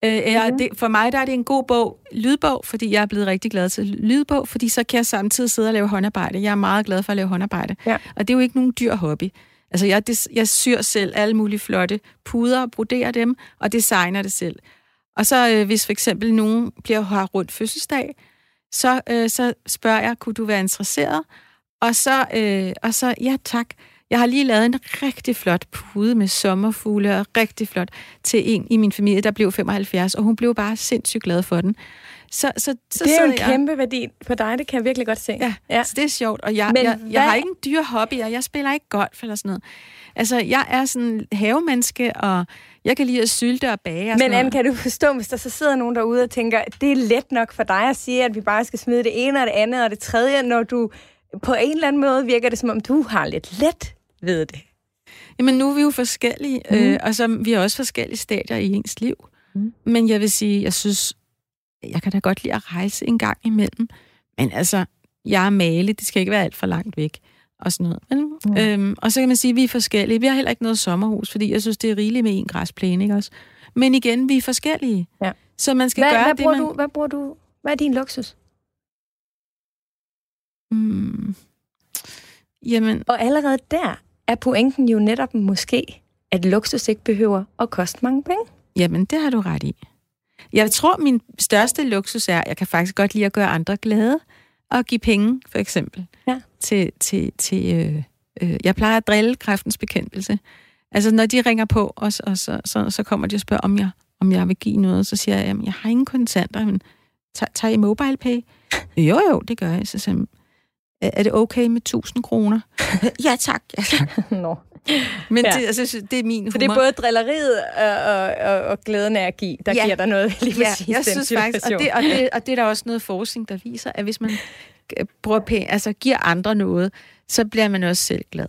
Øh, ja, det, for mig der er det en god bog, lydbog, fordi jeg er blevet rigtig glad til lydbog, fordi så kan jeg samtidig sidde og lave håndarbejde. Jeg er meget glad for at lave håndarbejde. Ja. Og det er jo ikke nogen dyr hobby. Altså, jeg, des, jeg syr selv alle mulige flotte puder, broderer dem, og designer det selv. Og så øh, hvis for eksempel nogen bliver har rundt fødselsdag, så, øh, så spørger jeg, kunne du være interesseret? Og så, øh, og så, ja tak. Jeg har lige lavet en rigtig flot pude med sommerfugle, og rigtig flot til en i min familie, der blev 75, og hun blev bare sindssygt glad for den. Så, så, så Det er jo en jeg- kæmpe værdi for dig, det kan jeg virkelig godt se. Ja, ja. Så det er sjovt. Og jeg, Men jeg, hvad- jeg har ikke en dyr hobby, og jeg spiller ikke golf eller sådan noget. Altså, jeg er sådan en havemenneske, og jeg kan lide at sylte og bage og Men Anne, kan du forstå, hvis der så sidder nogen derude og tænker, det er let nok for dig at sige, at vi bare skal smide det ene og det andet og det tredje, når du på en eller anden måde virker det, som om du har lidt let ved det. Jamen, nu er vi jo forskellige, mm. øh, og så vi er også forskellige stadier i ens liv. Mm. Men jeg vil sige, jeg synes, jeg kan da godt lide at rejse en gang imellem. Men altså, jeg er male, det skal ikke være alt for langt væk og sådan noget. Men, mm. øhm, og så kan man sige, at vi er forskellige. Vi har heller ikke noget sommerhus, fordi jeg synes, det er rigeligt med en græsplæne, ikke også? Men igen, vi er forskellige. Ja. Så man skal hvad, gøre hvad det, bruger man... Du, hvad bruger du? Hvad er din luksus? Mm. Jamen... Og allerede der er pointen jo netop måske, at luksus ikke behøver at koste mange penge. Jamen, det har du ret i. Jeg tror, min største luksus er, at jeg kan faktisk godt lide at gøre andre glade og give penge, for eksempel, ja. til... til, til øh, øh, jeg plejer at drille kræftens bekæmpelse. Altså, når de ringer på, og, og så, så, så kommer de og spørger, om jeg, om jeg vil give noget, så siger jeg, jamen, jeg har ingen kontanter, men tager I mobile pay? jo, jo, det gør jeg. Så siger er det okay med 1000 kroner? ja, tak. Ja, tak. Nå. Men ja. det, altså, det er min humor. Så det er både drilleriet og, og, og, og glæden af at give, der ja. giver dig noget lige præcis ja, jeg den synes situation. faktisk, og det, og, det, og det er der også noget forskning, der viser, at hvis man bruger penge, altså giver andre noget, så bliver man også selv glad.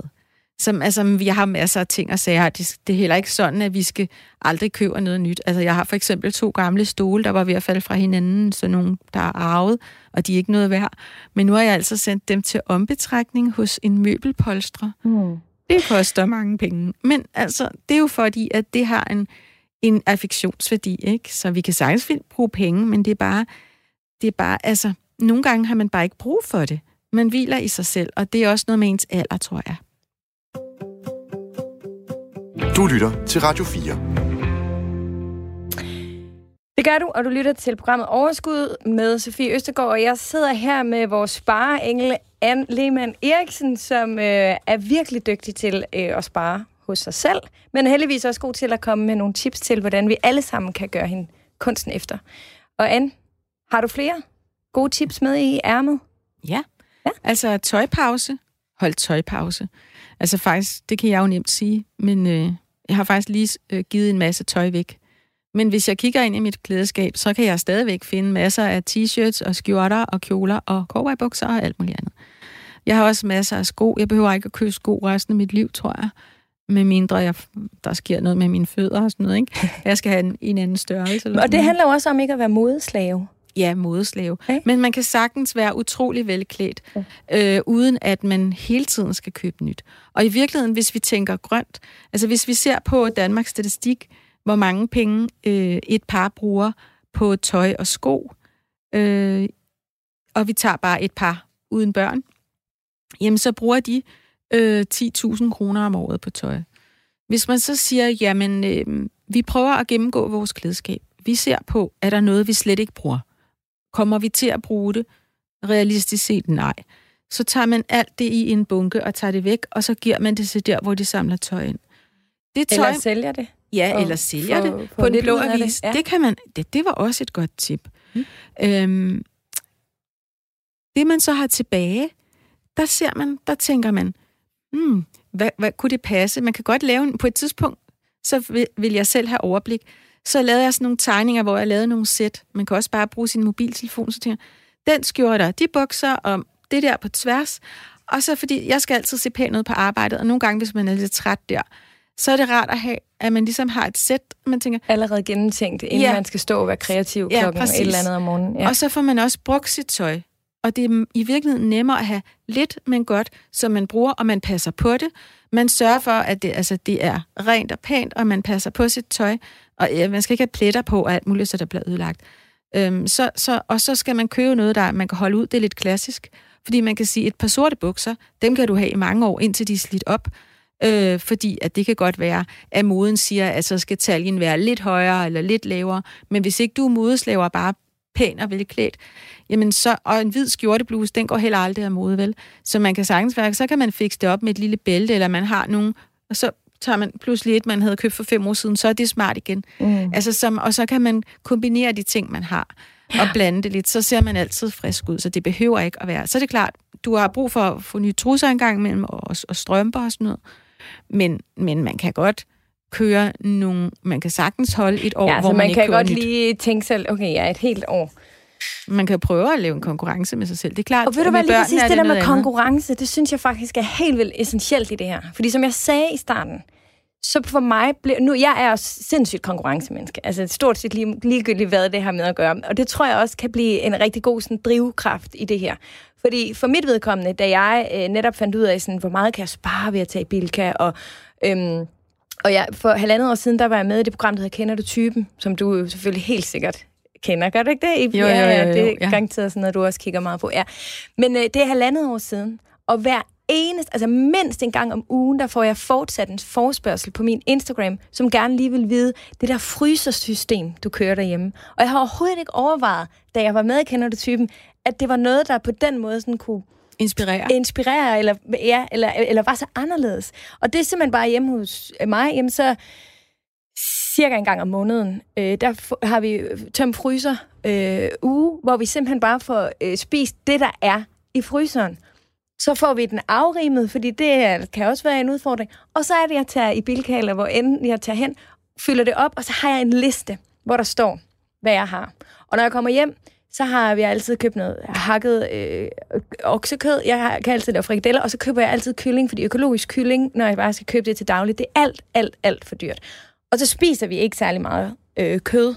Som, altså, vi har masser af ting at sige. Det, det er heller ikke sådan, at vi skal aldrig købe noget nyt. Altså, jeg har for eksempel to gamle stole, der var ved at falde fra hinanden, så nogle, der er arvet, og de er ikke noget værd. Men nu har jeg altså sendt dem til ombetrækning hos en møbelpolstre. Mm. Det koster mange penge. Men altså, det er jo fordi, at det har en, en affektionsværdi, ikke? Så vi kan sagtens bruge penge, men det er bare, det er bare, altså, nogle gange har man bare ikke brug for det. Man hviler i sig selv, og det er også noget med ens alder, tror jeg. Du lytter til Radio 4. Det gør du, og du lytter til programmet Overskud med Sofie Østergaard, og jeg sidder her med vores spareengel Anne Lehmann Eriksen, som øh, er virkelig dygtig til øh, at spare hos sig selv, men er heldigvis også god til at komme med nogle tips til, hvordan vi alle sammen kan gøre hende kunsten efter. Og Anne, har du flere gode tips med i ærmet? Ja, ja. altså tøjpause. Hold tøjpause. Altså faktisk, det kan jeg jo nemt sige, men øh, jeg har faktisk lige øh, givet en masse tøj væk. Men hvis jeg kigger ind i mit klædeskab, så kan jeg stadigvæk finde masser af t-shirts og skjorter og kjoler og cowboybukser og alt muligt andet. Jeg har også masser af sko. Jeg behøver ikke at købe sko resten af mit liv, tror jeg. Med mindre jeg, der sker noget med mine fødder og sådan noget. Ikke? Jeg skal have en, en anden størrelse. Eller og det handler jo også om ikke at være modeslave. Ja, modeslave. Okay. Men man kan sagtens være utrolig velklædt, okay. øh, uden at man hele tiden skal købe nyt. Og i virkeligheden, hvis vi tænker grønt, altså hvis vi ser på Danmarks statistik, hvor mange penge øh, et par bruger på tøj og sko, øh, og vi tager bare et par uden børn, jamen så bruger de øh, 10.000 kroner om året på tøj. Hvis man så siger, jamen øh, vi prøver at gennemgå vores klædeskab, vi ser på, er der noget, vi slet ikke bruger? Kommer vi til at bruge det? Realistisk set nej. Så tager man alt det i en bunke og tager det væk, og så giver man det til der, hvor de samler tøj ind. Det tøj, eller sælger det. Ja, for, eller sælger for, det for på den blå avis. Det. Ja. det kan man. Det, det var også et godt tip. Mm. Øhm, det man så har tilbage, der ser man, der tænker man, hmm, hvad, hvad kunne det passe? Man kan godt lave en, på et tidspunkt, så vil, vil jeg selv have overblik. Så lavede jeg sådan nogle tegninger, hvor jeg lavede nogle sæt. Man kan også bare bruge sin mobiltelefon, så tænker jeg, den skjorte, de bukser, og det der på tværs. Og så fordi, jeg skal altid se pænt ud på arbejdet, og nogle gange, hvis man er lidt træt der, så er det rart at have, at man ligesom har et sæt, man tænker... Allerede gennemtænkt, inden ja. man skal stå og være kreativ ja, klokken præcis. et eller andet om morgenen. Ja. Og så får man også brugt sit tøj. Og det er i virkeligheden nemmere at have lidt, men godt, som man bruger, og man passer på det. Man sørger for, at det, altså, det er rent og pænt, og man passer på sit tøj. Og ja, man skal ikke have pletter på, og alt muligt, så der bliver ødelagt. Øhm, så, så, og så skal man købe noget, der man kan holde ud. Det er lidt klassisk. Fordi man kan sige, et par sorte bukser, dem kan du have i mange år, indtil de er slidt op. Øh, fordi at det kan godt være, at moden siger, at så skal taljen være lidt højere eller lidt lavere. Men hvis ikke du er modeslaver bare pæn og velklædt, jamen så, og en hvid skjortebluse, den går heller aldrig af mode, vel? Så man kan sagtens være, så kan man fikse det op med et lille bælte, eller man har nogen, og så tager man pludselig et, man havde købt for fem år siden, så er det smart igen. Mm. Altså, som, og så kan man kombinere de ting, man har, og blande det lidt, så ser man altid frisk ud, så det behøver ikke at være. Så er det klart, du har brug for at få nye trusser engang imellem, og, og strømper og sådan noget. Men, men man kan godt køre nogle... Man kan sagtens holde et år, ja, hvor man, man ikke kan godt nyt. lige tænke selv, okay, ja, et helt år. Man kan prøve at lave en konkurrence med sig selv. Det er klart, og ved du hvad, lige præcis det, det der med konkurrence, det synes jeg faktisk er helt vildt essentielt i det her. Fordi som jeg sagde i starten, så for mig bliver... Nu, jeg er også sindssygt konkurrencemenneske. Altså stort set lige, ligegyldigt, hvad det har med at gøre. Og det tror jeg også kan blive en rigtig god sådan, drivkraft i det her. Fordi for mit vedkommende, da jeg øh, netop fandt ud af, sådan, hvor meget kan jeg spare ved at tage Bilka, og, øhm, og jeg, for halvandet år siden, der var jeg med i det program, der hedder Kender du typen, som du selvfølgelig helt sikkert kender. Gør du ikke det? Jo, jo, jo, ja, jo, det er ja. garanteret sådan noget, du også kigger meget på. Ja. Men øh, det er halvandet år siden, og hver eneste, altså mindst en gang om ugen, der får jeg fortsat en forspørgsel på min Instagram, som gerne lige vil vide, det der frysersystem, du kører derhjemme. Og jeg har overhovedet ikke overvejet, da jeg var med i Kender du typen, at det var noget, der på den måde sådan kunne Inspirere. inspirere, eller, ja, eller, eller var så anderledes. Og det er simpelthen bare hjemme hos mig, jamen så cirka en gang om måneden, øh, der har vi tømt fryser øh, uge, hvor vi simpelthen bare får øh, spist det, der er i fryseren. Så får vi den afrimet, fordi det kan også være en udfordring. Og så er det, jeg tager i Bilka, eller hvor end jeg tager hen, fylder det op, og så har jeg en liste, hvor der står, hvad jeg har. Og når jeg kommer hjem, så har vi altid købt noget øh, hakket øh, oksekød. Jeg kan altid lave frikadeller, og så køber jeg altid kylling, fordi økologisk kylling, når jeg bare skal købe det til dagligt, det er alt, alt, alt for dyrt. Og så spiser vi ikke særlig meget øh, kød,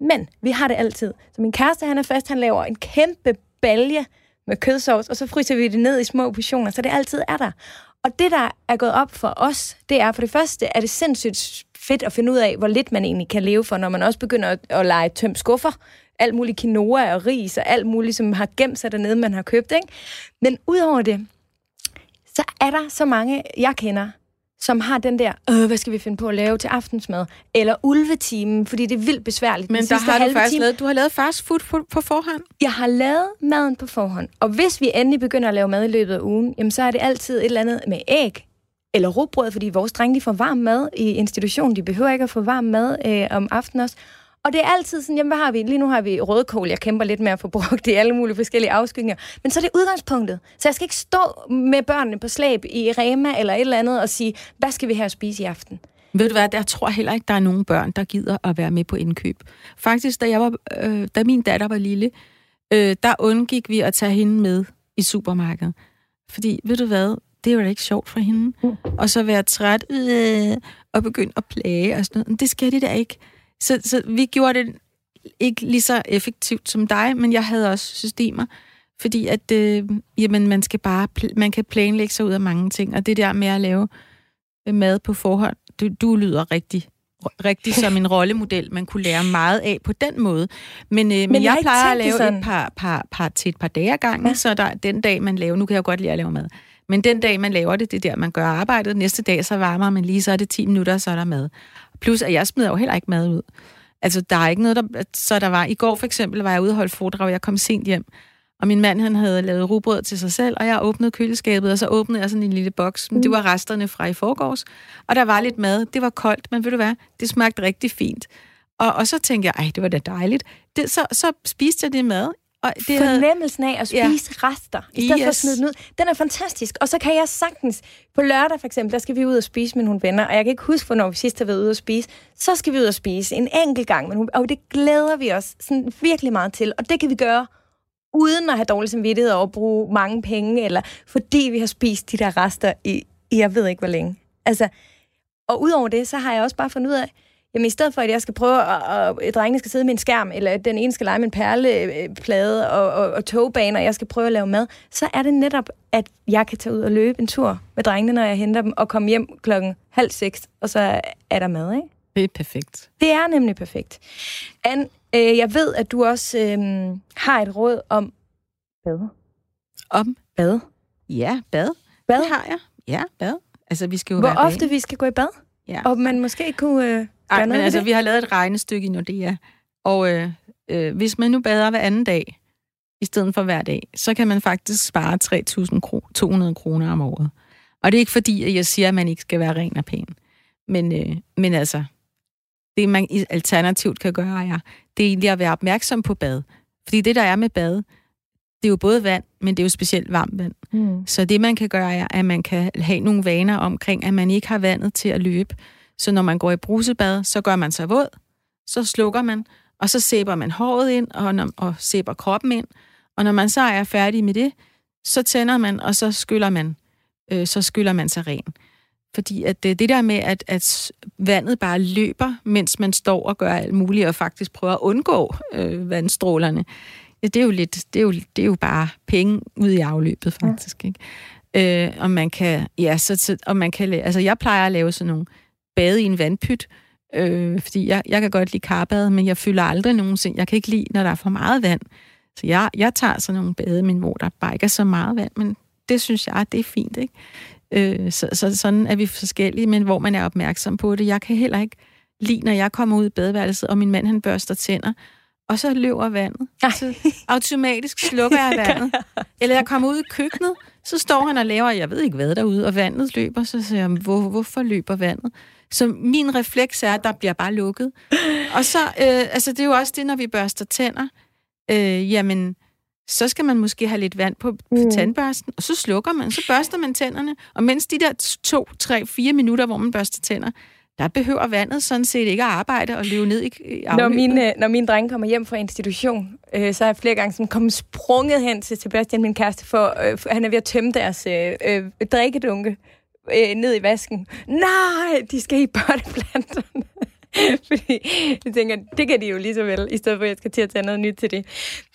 men vi har det altid. Så min kæreste, han er fast, han laver en kæmpe balje med kødsovs, og så fryser vi det ned i små portioner, så det altid er der. Og det, der er gået op for os, det er for det første, er det sindssygt fedt at finde ud af, hvor lidt man egentlig kan leve for, når man også begynder at, at lege tøm skuffer. Alt muligt quinoa og ris og alt muligt, som har gemt sig dernede, man har købt. Ikke? Men udover det, så er der så mange, jeg kender, som har den der, øh, hvad skal vi finde på at lave til aftensmad? Eller ulvetimen, fordi det er vildt besværligt. Men Den der har du faktisk time. lavet, du har lavet fast food på, på forhånd. Jeg har lavet maden på forhånd, og hvis vi endelig begynder at lave mad i løbet af ugen, jamen så er det altid et eller andet med æg, eller rugbrød, fordi vores drenge de får varm mad i institutionen. De behøver ikke at få varm mad øh, om aftenen også. Og det er altid sådan, jamen hvad har vi? Lige nu har vi rødkål, jeg kæmper lidt med at få brugt i alle mulige forskellige afskygninger. Men så er det udgangspunktet. Så jeg skal ikke stå med børnene på slæb i Rema eller et eller andet og sige, hvad skal vi at spise i aften? Ved du hvad, der tror jeg heller ikke, der er nogen børn, der gider at være med på indkøb. Faktisk, da, jeg var, øh, da min datter var lille, øh, der undgik vi at tage hende med i supermarkedet. Fordi, ved du hvad, det er jo da ikke sjovt for hende. Og så være træt øh, og begynde at plage og sådan noget. Men Det skal de da ikke. Så, så vi gjorde det ikke lige så effektivt som dig, men jeg havde også systemer. Fordi at, øh, jamen, man skal bare, man kan planlægge sig ud af mange ting. Og det der med at lave øh, mad på forhånd, du, du lyder rigtig rigtig som en rollemodel, man kunne lære meget af på den måde. Men, øh, men, men jeg jeg plejer at lave sådan. et par, par, par til et par dage ad gangen, ja. så der, den dag, man laver, nu kan jeg jo godt lide at lave mad, men den dag, man laver det, det er der, man gør arbejdet. Næste dag, så varmer man lige, så er det 10 minutter, så er der mad. Plus, at jeg smider jo heller ikke mad ud. Altså, der er ikke noget, der... Så der var... I går for eksempel var jeg ude og holde foredrag, jeg kom sent hjem, og min mand, han havde lavet rugbrød til sig selv, og jeg åbnede køleskabet, og så åbnede jeg sådan en lille boks. Men det var resterne fra i forgårs. Og der var lidt mad. Det var koldt, men ved du hvad? Det smagte rigtig fint. Og, og så tænkte jeg, ej, det var da dejligt. Det, så, så spiste jeg det mad. Og det Fornemmelsen af at spise ja. rester, i stedet yes. for at smide den ud, den er fantastisk. Og så kan jeg sagtens, på lørdag for eksempel, der skal vi ud og spise med nogle venner, og jeg kan ikke huske, hvornår vi sidst har været ude og spise. Så skal vi ud og spise en enkelt gang nogle, og det glæder vi os sådan virkelig meget til. Og det kan vi gøre uden at have dårlig samvittighed at bruge mange penge, eller fordi vi har spist de der rester i, i jeg ved ikke hvor længe. Altså, og udover det, så har jeg også bare fundet ud af, jamen i stedet for, at jeg skal prøve, at, at, drengene skal sidde med en skærm, eller at den ene skal lege med en perleplade og, og, og togbaner, og jeg skal prøve at lave mad, så er det netop, at jeg kan tage ud og løbe en tur med drengene, når jeg henter dem, og komme hjem klokken halv seks, og så er der mad, ikke? det er perfekt. Det er nemlig perfekt. Anne, øh, jeg ved, at du også øh, har et råd om bad. Om Bad? Ja, bad. Bad? Det har jeg. Ja, bad. Altså, vi skal jo Hvor ofte dag. vi skal gå i bad? Ja. Og man måske kunne øh, Ej, men altså, det? vi har lavet et regnestykke i Nordea, og øh, øh, hvis man nu bader hver anden dag, i stedet for hver dag, så kan man faktisk spare 3.200 kroner om året. Og det er ikke fordi, at jeg siger, at man ikke skal være ren og pæn. Men, øh, men altså, det man alternativt kan gøre, er, det er egentlig at være opmærksom på bad. Fordi det, der er med bad, det er jo både vand, men det er jo specielt varmt vand. Mm. Så det, man kan gøre, er, at man kan have nogle vaner omkring, at man ikke har vandet til at løbe. Så når man går i brusebad, så gør man sig våd, så slukker man, og så sæber man håret ind, og, når, og sæber kroppen ind. Og når man så er færdig med det, så tænder man, og så skyller man, øh, så skyller man sig ren. Fordi at det, det der med, at, at vandet bare løber, mens man står og gør alt muligt, og faktisk prøver at undgå øh, vandstrålerne, ja, det, er jo lidt, det, er jo, det er jo bare penge ud i afløbet, faktisk. Ja. Ikke? Øh, og man kan, ja, så, så, og man kan, altså jeg plejer at lave sådan nogle bade i en vandpyt, øh, fordi jeg, jeg kan godt lide karbad, men jeg fylder aldrig nogensinde. Jeg kan ikke lide, når der er for meget vand. Så jeg, jeg tager sådan nogle bade, men hvor der bare ikke er så meget vand, men det synes jeg, det er fint, ikke? Øh, så, så sådan er vi forskellige, men hvor man er opmærksom på det. Jeg kan heller ikke lide, når jeg kommer ud i badeværelset, og min mand han børster tænder, og så løber vandet. Så automatisk slukker jeg vandet. Eller jeg kommer ud i køkkenet, så står han og laver, jeg ved ikke hvad derude, og vandet løber, så siger jeg, Hvor, hvorfor løber vandet? Så min refleks er, at der bliver bare lukket. Og så, øh, altså det er jo også det, når vi børster tænder, øh, jamen, så skal man måske have lidt vand på, på mm. tandbørsten, og så slukker man, så børster man tænderne. Og mens de der to, tre, fire minutter, hvor man børster tænder, der behøver vandet sådan set ikke at arbejde og løbe ned i, afløbet. Når mine, når mine drenge kommer hjem fra institution, øh, så er jeg flere gange sådan kommet sprunget hen til Sebastian, min kæreste, for øh, han er ved at tømme deres øh, øh, drikkedunke øh, ned i vasken. Nej, de skal i botteplanterne. Fordi jeg tænker, det kan de jo lige så vel, i stedet for at jeg skal til at tage noget nyt til det.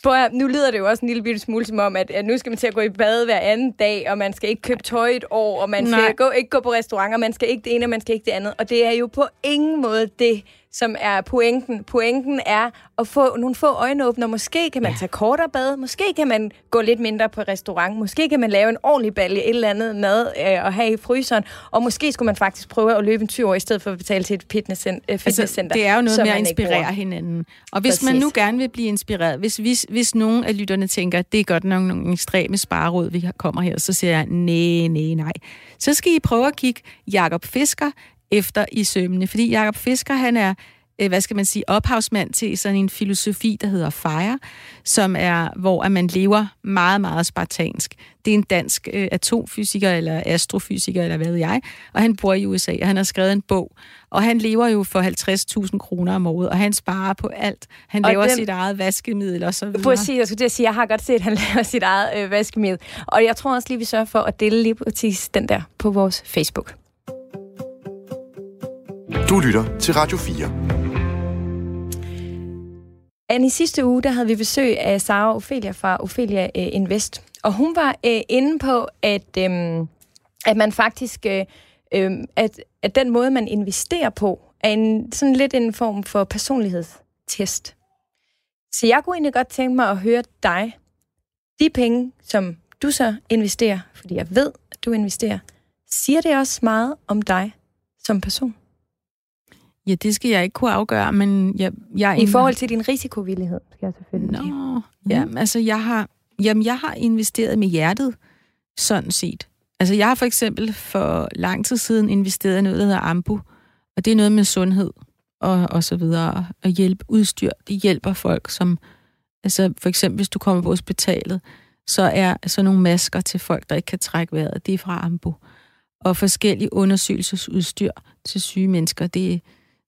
For nu lyder det jo også en lille bitte smule som om, at, at nu skal man til at gå i bad hver anden dag, og man skal ikke købe tøj et år, og man skal gå, ikke gå på restauranter, man skal ikke det ene, og man skal ikke det andet. Og det er jo på ingen måde det, som er pointen. Pointen er at få nogle få øjenåbner. Måske kan man ja. tage kortere bad, måske kan man gå lidt mindre på restaurant, måske kan man lave en ordentlig balje, et eller andet mad øh, og have i fryseren, og måske skulle man faktisk prøve at løbe en 20 år, i stedet for at betale til et fitnesscenter. Øh, altså, det er jo noget med at inspirere hinanden. Og hvis Præcis. man nu gerne vil blive inspireret, hvis, hvis, hvis nogen af lytterne tænker, det er godt nok nogle ekstreme spareråd, vi kommer her, så siger jeg, nej, nej, nej. Så skal I prøve at kigge Jakob Fisker, efter i sømne. Fordi Jakob Fisker, han er øh, hvad skal man sige, ophavsmand til sådan en filosofi, der hedder FIRE, som er, hvor at man lever meget, meget spartansk. Det er en dansk øh, atomfysiker eller astrofysiker, eller hvad ved jeg, og han bor i USA, og han har skrevet en bog, og han lever jo for 50.000 kroner om året, og han sparer på alt. Han og laver den, sit eget vaskemiddel og så videre. Præcis, jeg skulle sige, jeg har godt set, at han laver sit eget øh, vaskemiddel. Og jeg tror også lige, vi sørger for at dele lige præcis den der på vores Facebook. Du lytter til Radio 4. Anne, i sidste uge, der havde vi besøg af Sara Ophelia fra Ophelia øh, Invest. Og hun var øh, inde på, at, øh, at man faktisk, øh, øh, at, at den måde, man investerer på, er en, sådan lidt en form for personlighedstest. Så jeg kunne egentlig godt tænke mig at høre dig. De penge, som du så investerer, fordi jeg ved, at du investerer, siger det også meget om dig som person? Ja, det skal jeg ikke kunne afgøre, men jeg... jeg I forhold til din risikovillighed, skal jeg selvfølgelig Nå, sige. ja, altså jeg har, jamen, jeg har investeret med hjertet, sådan set. Altså jeg har for eksempel for lang tid siden investeret i noget, der hedder Ambu, og det er noget med sundhed og, og så videre, og hjælpe udstyr. Det hjælper folk, som... Altså for eksempel, hvis du kommer på hospitalet, så er så nogle masker til folk, der ikke kan trække vejret. Det er fra Ambu. Og forskellige undersøgelsesudstyr til syge mennesker. Det er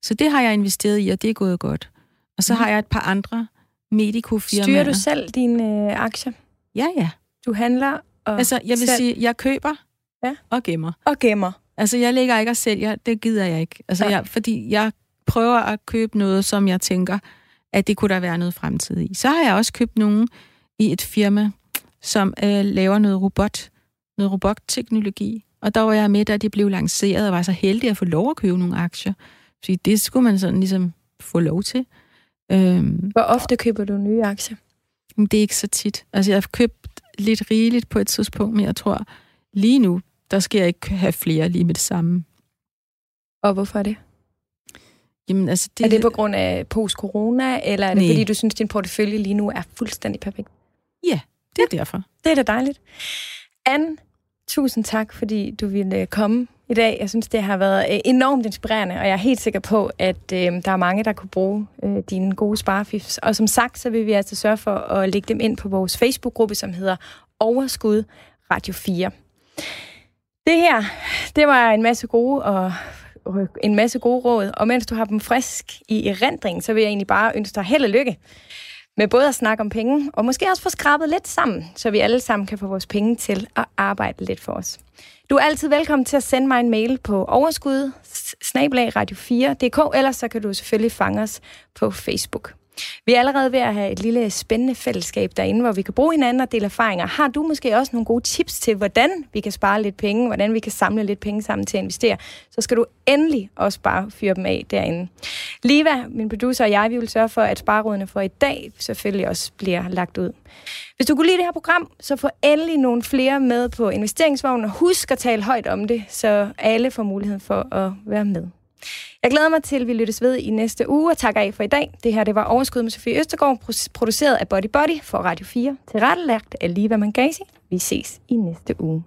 så det har jeg investeret i, og det er gået godt. Og så mm. har jeg et par andre medicofirmaer. Styrer du selv dine øh, aktier? Ja, ja. Du handler og Altså, jeg vil selv... sige, jeg køber ja. og gemmer. Og gemmer. Altså, jeg lægger ikke og sælger. Det gider jeg ikke. Altså, ja. jeg, fordi jeg prøver at købe noget, som jeg tænker, at det kunne der være noget fremtid i. Så har jeg også købt nogen i et firma, som øh, laver noget robot, noget robotteknologi. Og der var jeg med, da de blev lanceret, og var så heldig at få lov at købe nogle aktier. Fordi det skulle man sådan ligesom få lov til. Øhm, Hvor ofte køber du nye aktier? Det er ikke så tit. Altså, jeg har købt lidt rigeligt på et tidspunkt, men jeg tror, lige nu, der skal jeg ikke have flere lige med det samme. Og hvorfor er det? Jamen, altså, det... Er det på grund af post-corona, eller er det Nej. fordi, du synes, din portefølje lige nu er fuldstændig perfekt? Ja, det er ja, derfor. Det er da dejligt. Anne, tusind tak, fordi du ville komme i dag. Jeg synes, det har været øh, enormt inspirerende, og jeg er helt sikker på, at øh, der er mange, der kunne bruge øh, dine gode sparefifs. Og som sagt, så vil vi altså sørge for at lægge dem ind på vores Facebook-gruppe, som hedder Overskud Radio 4. Det her, det var en masse gode og øh, en masse gode råd, og mens du har dem frisk i erindring, så vil jeg egentlig bare ønske dig held og lykke med både at snakke om penge, og måske også få skrabet lidt sammen, så vi alle sammen kan få vores penge til at arbejde lidt for os. Du er altid velkommen til at sende mig en mail på overskud radio4.dk, eller så kan du selvfølgelig fange os på Facebook. Vi er allerede ved at have et lille spændende fællesskab derinde, hvor vi kan bruge hinanden og dele erfaringer. Har du måske også nogle gode tips til, hvordan vi kan spare lidt penge, hvordan vi kan samle lidt penge sammen til at investere, så skal du endelig også bare fyre dem af derinde. Liva, min producer og jeg, vi vil sørge for, at sparerådene for i dag selvfølgelig også bliver lagt ud. Hvis du kunne lide det her program, så få endelig nogle flere med på investeringsvognen, og husk at tale højt om det, så alle får muligheden for at være med. Jeg glæder mig til, at vi lyttes ved i næste uge, og takker af for i dag. Det her det var Overskud med Sofie Østergaard, produceret af Body Body for Radio 4, tilrettelagt af Liva Mangasi. Vi ses i næste uge.